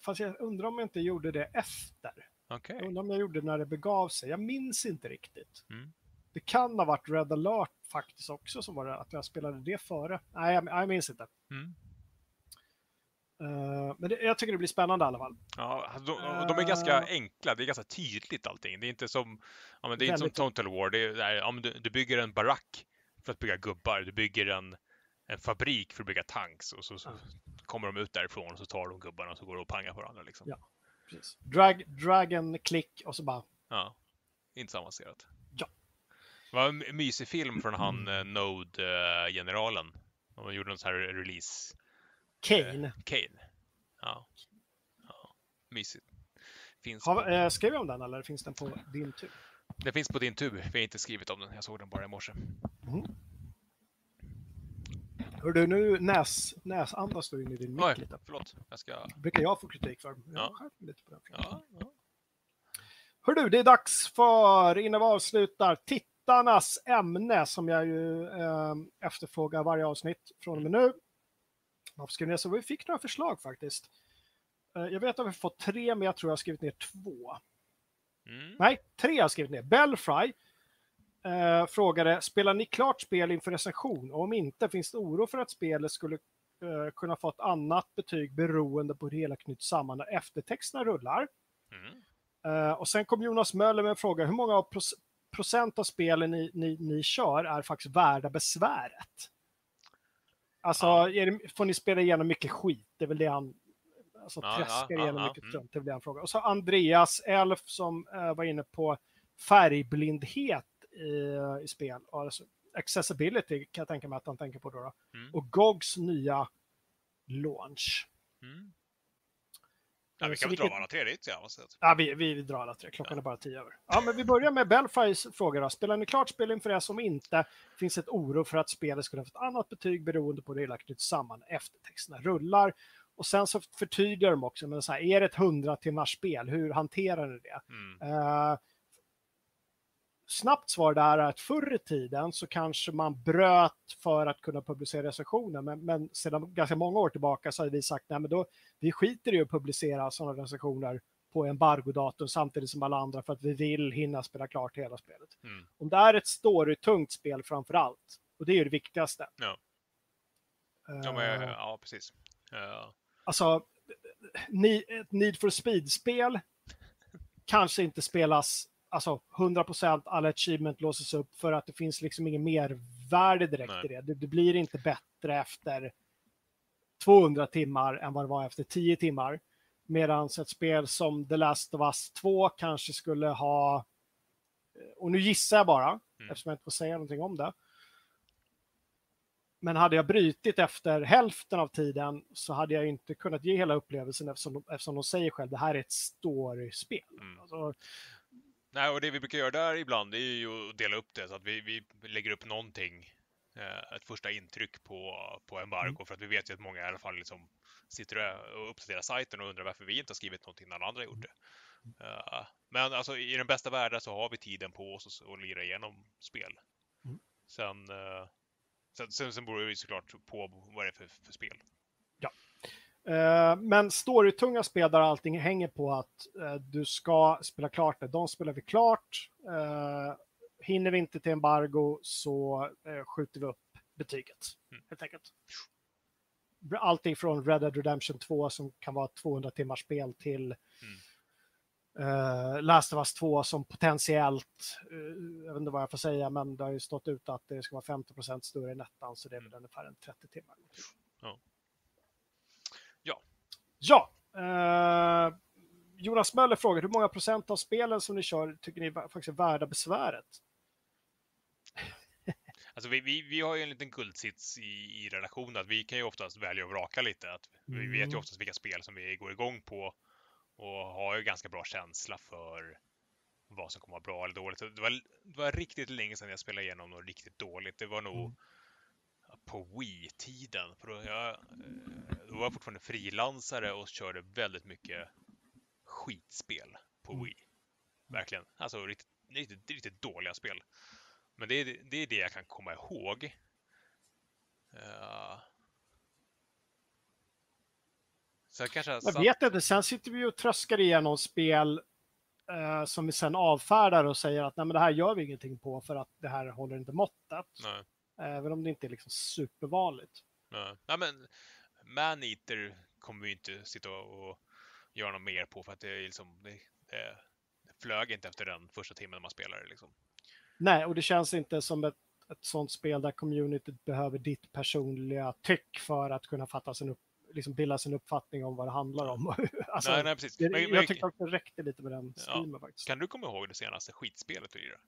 fast jag undrar om jag inte gjorde det efter. Okej. Jag undrar om jag gjorde det när det begav sig. Jag minns inte riktigt. Mm. Det kan ha varit Red alert faktiskt också som var det, att jag spelade det före. Nej, jag, jag minns inte. Mm. Eh, men det, jag tycker det blir spännande i alla fall. Ja, de, de är ganska Eh. enkla. Det är ganska tydligt allting. Det är inte som, ja, men det är inte som Total War. Det är, det är, ja, du, du bygger en barack för att bygga gubbar. Du bygger en, en fabrik för att bygga tanks och så, så Ja. kommer de ut därifrån och så tar de gubbarna och så går de och pangar på varandra. Liksom. Ja. Precis. Drag, dragon, klick och så bara... Ja, inte så avancerat. Det var en mysig film från han eh, Node-generalen. De gjorde en sån här release. Kane. Kane. Ja. ja. Mysigt. Finns Har, på, eh, skrev jag om den eller finns den på din tur? Det finns på din tub. Vi har inte skrivit om den. Jag såg den bara i morse. Hör du, nu näs, näsandas du in i din mick Oj, lite. förlåt. Jag ska... brukar jag få kritik för. Jag Ja. lite på den. Ja, ja. Hör du, det är dags för, innan vi avslutar, titta tittarnas ämne som jag ju eh, efterfrågar varje avsnitt från och med nu. Varför skrev ner så vi fick några förslag faktiskt. Eh, jag vet att vi fått tre, men jag tror jag har skrivit ner två. Mm. Nej, tre har jag skrivit ner. Belfry eh, frågade, spelar ni klart spel inför recension? Och om inte, finns det oro för att spelet skulle eh, kunna få ett annat betyg beroende på hur det hela knyts samman när eftertexterna rullar? Mm. Eh, och sen kom Jonas Möller med en fråga, hur många av procent av spelen ni, ni, ni kör är faktiskt värda besväret? Alltså, Ja. det, får ni spela igenom mycket skit? Det är väl det han... Alltså Ja, träskar ja, ja, igenom ja, mycket mm. strunt, det är väl det han frågar. Och så Andreas Elf som eh, var inne på färgblindhet i, i spel. Alltså, accessibility kan jag tänka mig att han tänker på då. då. Mm. Och GOGs nya launch. Mm. Ja, vi kan väl dra alla tre dit, ja. Ja, vi, vi drar alla tre. Klockan är bara tio över. Ja, men vi börjar med Belfries fråga då. Spelar ni klart spel inför er som inte finns ett oro för att spelet skulle ha ett annat betyg beroende på hur det hela knyts samman eftertexterna rullar? Och sen så förtydligar de också, men så här, är det ett 100 timmars spel, hur hanterar ni det? Mm. Eh, snabbt svar där är att förr i tiden så kanske man bröt för att kunna publicera recensioner, men, men sedan ganska många år tillbaka så har vi sagt nej, men då, vi skiter i att publicera sådana recensioner på embargodatum samtidigt som alla andra för att vi vill hinna spela klart hela spelet. Mm. Om det är ett storytungt spel framför allt, och det är ju det viktigaste. Ja. Eh, Ja, men, ja, precis. Ja. Alltså, ett Need for Speed-spel kanske inte spelas alltså 100% alla achievement låses upp för att det finns liksom ingen mervärde direkt Nej. i det. det. Det blir inte bättre efter 200 timmar än vad det var efter 10 timmar. Medan ett spel som The Last of Us 2 kanske skulle ha, och nu gissar jag bara, Mm. eftersom jag inte får säga någonting om det. Men hade jag brytit efter hälften av tiden så hade jag inte kunnat ge hela upplevelsen eftersom de, eftersom de säger själv det här är ett storyspel. Mm. Alltså, Nej, och det vi brukar göra där ibland det är ju att dela upp det så att vi, vi lägger upp någonting, eh, ett första intryck på, på embargo Mm. för att vi vet ju att många i alla fall liksom sitter och uppdaterar sajten och undrar varför vi inte har skrivit någonting när alla andra gjort det. Eh, men alltså i den bästa världen så har vi tiden på oss att- att lira igenom spel. Mm. Sen, eh, sen, sen, sen beror det ju såklart på vad det är för, för spel. Eh, Men storytunga spel där allting hänger på att eh, du ska spela klart det. De spelar vi klart. Eh, hinner vi inte till embargo så skjuter vi upp betyget. Mm. Helt enkelt. Allting från Red Dead Redemption 2 som kan vara ett 200 timmars spel till eh, Last of Us 2 som potentiellt, eh, jag vet inte vad jag får säga, men det har ju stått ut att det ska vara 50% större än ettan så det är väl ungefär en 30 timmar. Ja. Ja. Eh, Jonas Möller frågar hur många procent av spelen som ni kör tycker ni faktiskt är värda besväret? [laughs] Alltså vi, vi, vi har ju en liten guldsits i, i relationen att vi kan ju oftast välja och vraka lite. Att vi vet ju Mm. oftast vilka spel som vi går igång på och har ju ganska bra känsla för vad som kommer vara bra eller dåligt. Det var, det var riktigt länge sedan jag spelade igenom något riktigt dåligt. Det var nog Mm. På Wii-tiden. För då, jag, eh, då var jag fortfarande frilansare och körde väldigt mycket skitspel på Mm. Wii. Verkligen. Alltså riktigt, riktigt, riktigt dåliga spel. Men det är, det är det jag kan komma ihåg. Så jag kanske... Jag vet inte, sen sitter vi och tröskar igenom spel eh, som vi sen avfärdar och säger att Nej, men det här gör vi ingenting på för att det här håller inte måttet. Nej, Även om det inte är liksom supervanligt. nej. nej men Maneater kommer vi inte sitta och, göra något mer på för att det är liksom... Det, det, flög inte efter den första timmen man spelade liksom. Nej, och det känns inte som ett, ett sånt spel där communityt behöver ditt personliga tyck för att kunna fatta sin upp, liksom bilda sin uppfattning om vad det handlar om. [laughs] alltså, nej, nej, precis. Men, jag men, tyckte att det räckte lite med den Ja. streamen faktiskt. kan du komma ihåg det senaste skitspelet du lirade?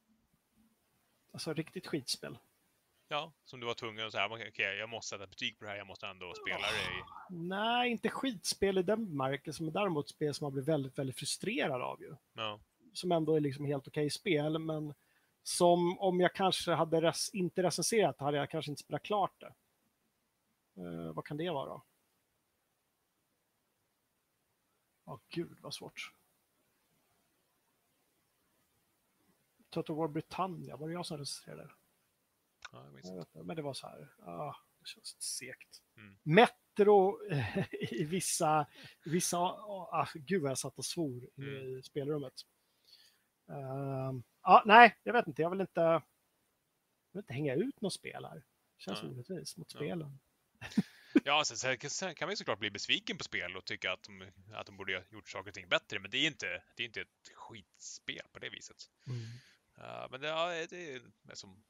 Alltså riktigt skitspel. Ja, som du var tvungen att säga, okej, jag måste sätta betyg på det här, jag måste ändå spela det i... Nej, inte skitspel i den bemärkelsen, men däremot spel som man blir väldigt, väldigt frustrerad av ju. Ja, Som ändå är liksom helt okej spel, men som om jag kanske hade res- inte recenserat hade jag kanske inte spelat klart det. Eh, vad kan det vara? Ja, gud vad svårt. Total War Britannia, var det jag som recenserade? Ja, inte, men det var så här, ah, det känns segt. Mm. Metro [laughs] i vissa, vissa ah, gud vad jag satt och svor Mm. i spelrummet. Ehm, ja, nej, jag vet inte, jag vill inte, jag vill inte hänga ut något spel här. Det känns Nej. orättvist mot Ja. spelen. Ja, sen, sen, sen kan man ju såklart bli besviken på spel och tycka att de, att de borde ha gjort saker och ting bättre, men det är inte, det är inte ett skitspel på det viset. Uh, men det, ja, det är som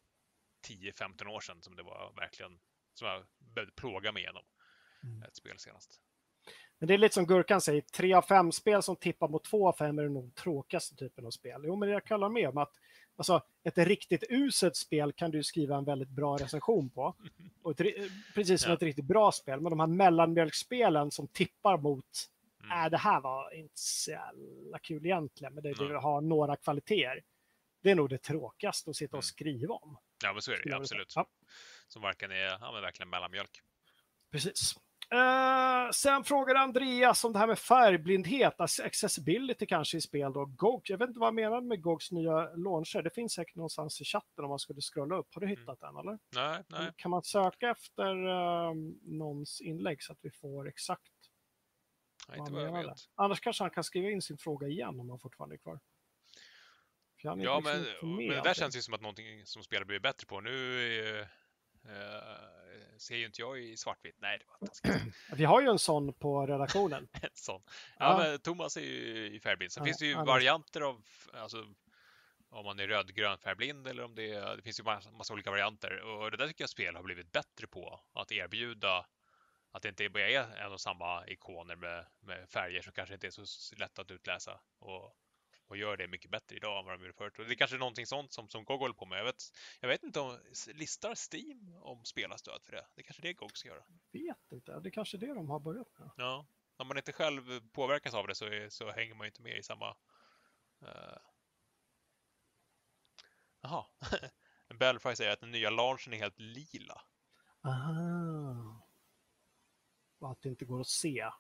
10-15 år sedan som det var verkligen som jag behövde plåga mig igenom Mm. ett spel senast. Men det är lite som Gurkan säger, tre av fem spel som tippar mot två av fem är nog tråkigaste typen av spel. Jo, men jag kan hålla med om att alltså, ett riktigt uselt spel kan du skriva en väldigt bra recension på. [laughs] Och ett, precis som Ja. ett riktigt bra spel. Men de här mellanmjölkspelen som tippar mot, Mm. äh, det här var inte så jävla kul egentligen, men det, det har några kvaliteter. Det är nog det tråkigaste att sitta och Mm. skriva om. Ja, men så är det absolut. Ja. Som varken är, ja men verkligen mellanmjölk. Precis. Eh, sen frågar Andreas om det här med färgblindhet, ac- accessibility kanske i spel då. GOG, jag vet inte vad han menar med GOGs nya launcher. Det finns säkert någonstans i chatten om man skulle scrolla upp. Har du hittat den eller? Nej, nej. Kan man söka efter eh, någons inlägg så att vi får exakt nej vad han jag vet. Annars kanske han kan skriva in sin fråga igen om han fortfarande är kvar. Är Ja, liksom men, men det där känns ju som att någonting som spelar blir bättre på. Nu är, eh, ser ju inte jag i svartvitt. Nej, det var taskigt. [clears throat] Vi har ju en sån på redaktionen. [laughs] En sån. Ja, Ja. Thomas är ju i färgblind. Sen Ja, finns det ju är- varianter av, alltså, om man är rödgrön färgblind eller om det är, det finns ju massa, massa olika varianter. Och det där tycker jag spel har blivit bättre på. Att erbjuda att det inte bara är en och samma ikoner med, med färger som kanske inte är så lätt att utläsa. Och, och gör det mycket bättre idag än vad de gjorde förut. Och det är kanske är någonting sånt som, som GOG håller på med. Jag vet, jag vet inte om, listar Steam om spelarstöd för det? Det är kanske det GOG ska göra. Vet inte, det är kanske det de har börjat med. Ja, om man inte själv påverkas av det så, är, så hänger man ju inte med i samma... Uh... Jaha. [laughs] Belfry säger att den nya launchen är helt lila. Aha. Och att det inte går att se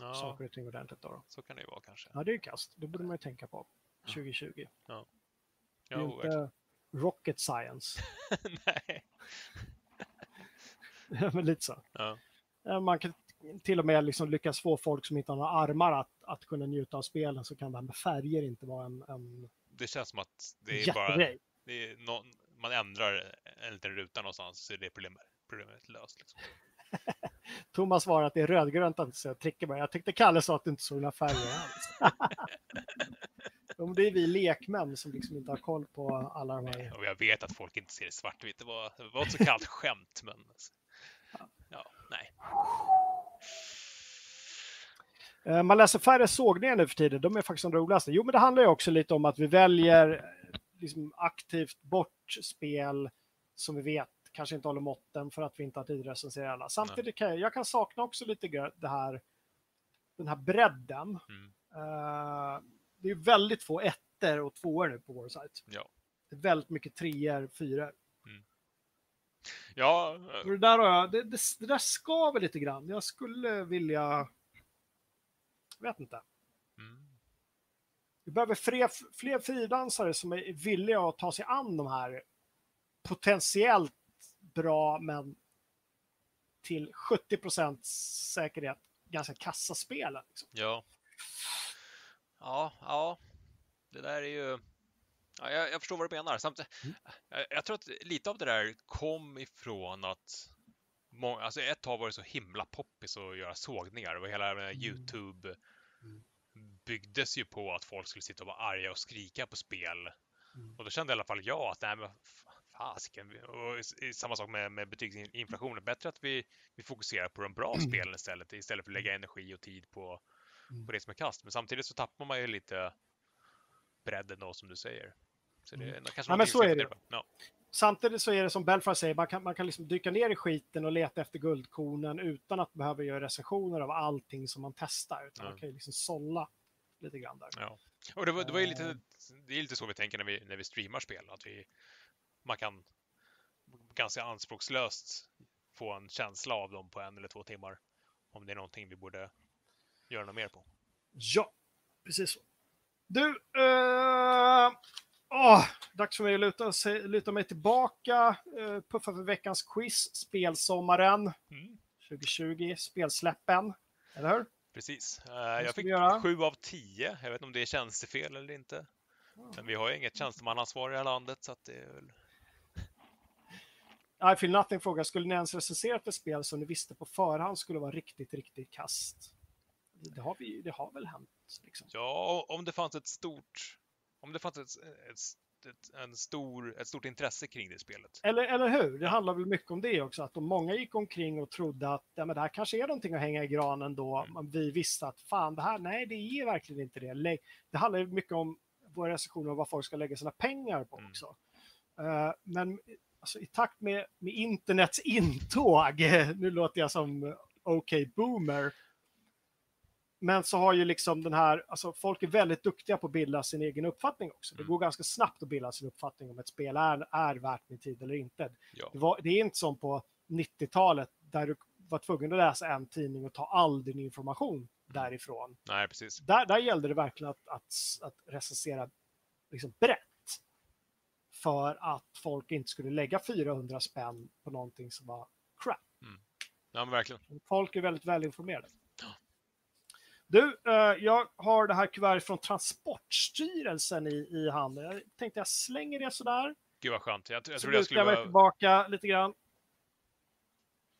Ja, saker och ting ordentligt. Då. så kan det ju vara kanske. Ja, det är ju kast. Det borde man ju tänka på 2020. Det är Ja, ju verkligen. inte rocket science. [laughs] Nej. [laughs] Men lite så. Ja. Man kan till och med liksom lyckas få folk som inte har några armar att, att kunna njuta av spelen så kan det här med färger inte vara en, en Det känns som att det är bara... jättegrej. Det är nå- man ändrar en liten ruta någonstans så är det problemet, problemet löst. Liksom. [laughs] Thomas svarar att det är rödgrönt att inte säga Trickeberg. Jag tyckte Kalle sa att du inte såg några färger alls. [laughs] Det är vi lekmän som liksom inte har koll på alla de här. Och jag vet att folk inte ser det svartvitt. Det var, det var ett så kallt skämt, men... Ja, nej. Eh, Man läser färre sågningar nu för tiden. De är faktiskt de roligaste. Jo, men det handlar ju också lite om att vi väljer eh, liksom aktivt bort spel som vi vet kanske inte håller måtten för att vi inte har tid att recensera alla. Samtidigt kan jag, jag kan sakna också lite det här, den här bredden. Mm. Eh, det är väldigt få ettor och tvåor nu på vår sajt. Ja. Det är väldigt mycket treor, fyror. Ja, Och det där, har jag, det, det, det där skaver lite grann. Jag skulle vilja... Jag vet inte. mm. Vi behöver fler, fler frilansare som är villiga att ta sig an de här potentiellt bra men till 70% säkerhet ganska kassa spelen. Liksom. Ja. Ja, ja. Det där är ju... Ja, jag, jag förstår vad du menar. Samtidigt, Mm. jag, jag tror att lite av det där kom ifrån att må, alltså ett tag var det så himla poppis att göra sågningar och hela Mm. Youtube Mm. byggdes ju på att folk skulle sitta och vara arga och skrika på spel. Mm. Och då kände i alla fall jag att nej men fasiken. Och samma sak med, med betygsinflationen. Bättre att vi, vi fokuserar på de bra spelen istället. Istället för att lägga energi och tid på, Mm. på det som är kast. Men samtidigt så tappar man ju lite bredden då som du säger. Så det är kanske Mm. Ja, men så är det. Ja. Samtidigt så är det som Belfry säger, man kan, man kan liksom dyka ner i skiten och leta efter guldkornen utan att behöva göra recensioner av allting som man testar. Utan Ja. man kan ju liksom sålla lite grann där. Ja. Och det var, det var lite, Eh. det är lite så vi tänker när vi, när vi streamar spel. Att vi, man kan ganska anspråkslöst få en känsla av dem på en eller två timmar. Om det är någonting vi borde göra något mer på. Ja, precis så. Du, eh, åh, dags för mig att luta, luta mig tillbaka, uh, puffa för veckans quiz, spelsommaren Mm. 2020, spelsläppen. Eller hur? Precis. Ska jag fick sju av tio. Jag vet inte om det är tjänstefel eller inte. Men vi har ju inget tjänstemannaansvar i det här landet så att det är väl... I feel nothing frågar, skulle ni ens recensera ett spel som ni visste på förhand skulle vara riktigt, riktigt kast? Det har, vi, det har väl hänt. Liksom. Ja, om det fanns ett stort... Om det fanns ett, ett, ett, en stor, ett stort intresse kring det spelet. Eller, eller hur? Det handlar väl mycket om det också, att om många gick omkring och trodde att ja, men det här kanske är någonting att hänga i granen då, men vi visste att fan, det här, nej, det är verkligen inte det. Det handlar ju mycket om våra recensioner och vad folk ska lägga sina pengar på Mm. också. Eh, men alltså, i takt med, med internets intåg, nu låter jag som OK boomer, men så har ju liksom den här, alltså folk är väldigt duktiga på att bilda sin egen uppfattning också. Det Mm. går ganska snabbt att bilda sin uppfattning om ett spel är, är värt min tid eller inte. Ja. Det, var, det är inte som på 90-talet där du var tvungen att läsa en tidning och ta all din information därifrån. Nej, precis. Där, där gällde det verkligen att, att, att recensera liksom brett. För att folk inte skulle lägga 400 spänn på någonting som var crap. Ja, men verkligen. Folk är väldigt välinformerade. Du, eh, jag har det här kuvertet från Transportstyrelsen i, i handen. Jag tänkte jag slänger det sådär. Gud vad skönt. Jag, jag Så jag skulle jag mig tillbaka lite grann.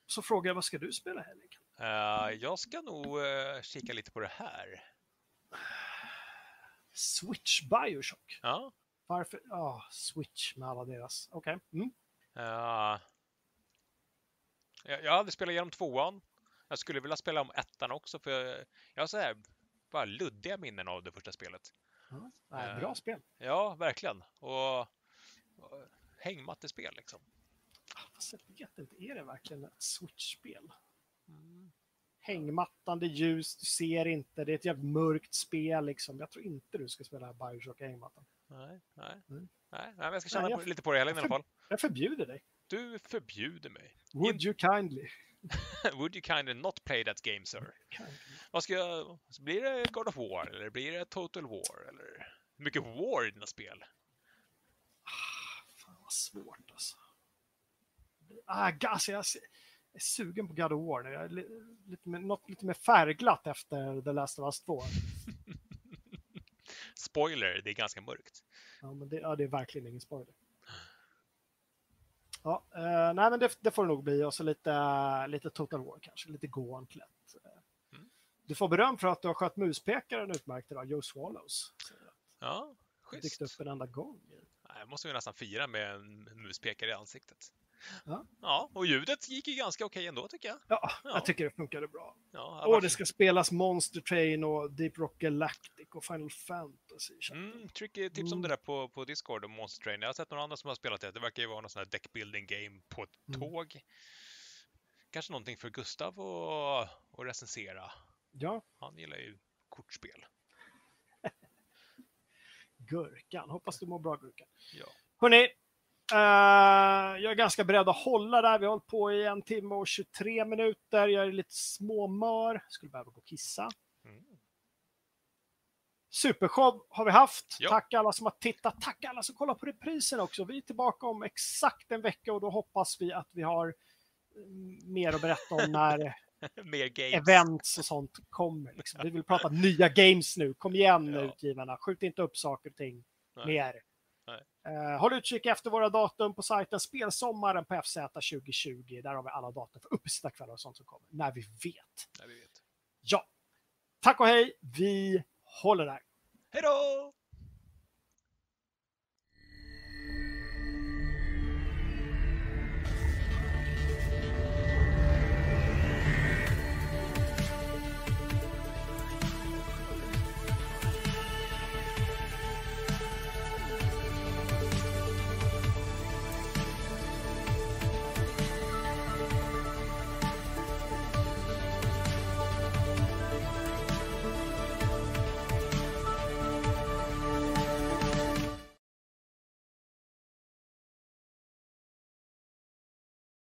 Så frågar jag, vad ska du spela helgen? Eh, jag ska nog eh, kika lite på det här. Switch Bioshock. Ja. Varför? Ja, Switch med alla deras. Okej. Mm. Eh, jag, jag hade spelat igenom tvåan. Jag skulle vilja spela om ettan också för jag, jag har så här bara luddiga minnen av det första spelet. Ja, nej, Eh. bra spel. Ja, verkligen. Och, och hängmattespel liksom. Ah, Fast jag vet inte, är det verkligen ett Switch-spel? Mm. Hängmattande ljus, du ser inte, det är ett jävligt mörkt spel liksom. Jag tror inte du ska spela Bioshock hängmattan. Nej, nej, Mm. nej, nej, men jag ska känna Nej, jag- lite på det hela i alla fall. Jag förbjuder dig. Du förbjuder mig. Would you kindly? [laughs] Would you kind of not play that game, sir? Vad ska jag... Blir det God of War eller blir det Total War? Eller hur mycket War i dina spel? Fan vad svårt alltså. Ah, gas, jag är sugen på God of War nu. Jag är li- lite mer, något lite mer färgglatt efter The Last of Us 2. [laughs] Spoiler, det är ganska mörkt. Ja, men det, ja, det är verkligen ingen spoiler. Ja, eh, nej men det, det får det nog bli. Och så lite, lite Total War kanske, lite Gauntlet. Mm. Du får beröm för att du har skött muspekaren utmärkt idag, Joe Swallows. Ja, Det dykt upp schysst. en enda gång. Jag måste ju nästan fira med en muspekare i ansiktet. Ja. Ja, och ljudet gick ju ganska okej ändå tycker jag. Ja, Ja. jag tycker det funkade bra. Ja, Och det ska spelas Monster Train och Deep Rock Galactic och Final Fantasy. Mm, tricky tips om Mm. det där på, på Discord och Monster Train. Jag har sett några andra som har spelat det. Det verkar ju vara någon sån här deckbuilding game på ett Mm. tåg. Kanske någonting för Gustav att att recensera. Ja, Han gillar ju kortspel. [laughs] Gurkan. Hoppas du mår bra Gurkan. Ja. Hörrni, eh, jag är ganska beredd att hålla där. Vi har hållit på i en timme och 23 minuter. Jag är lite småmör. Skulle behöva gå och kissa. Mm. Supershow har vi haft. Ja. Tack alla som har tittat. Tack alla som kollar på reprisen också. Vi är tillbaka om exakt en vecka och då hoppas vi att vi har mm, mer att berätta om när [laughs] events och sånt kommer. Liksom. Vi vill prata nya games nu. Kom igen Ja. utgivarna. Skjut inte upp saker och ting Nej. mer. Eh, håll utkik efter våra datum på sajten Spelsommaren på FZ 2020. Där har vi alla datum för uppesittarkvällar och sånt som kommer. När vi vet. Ja, vi vet. Ja. Tack och hej. Vi håller där. Hej då!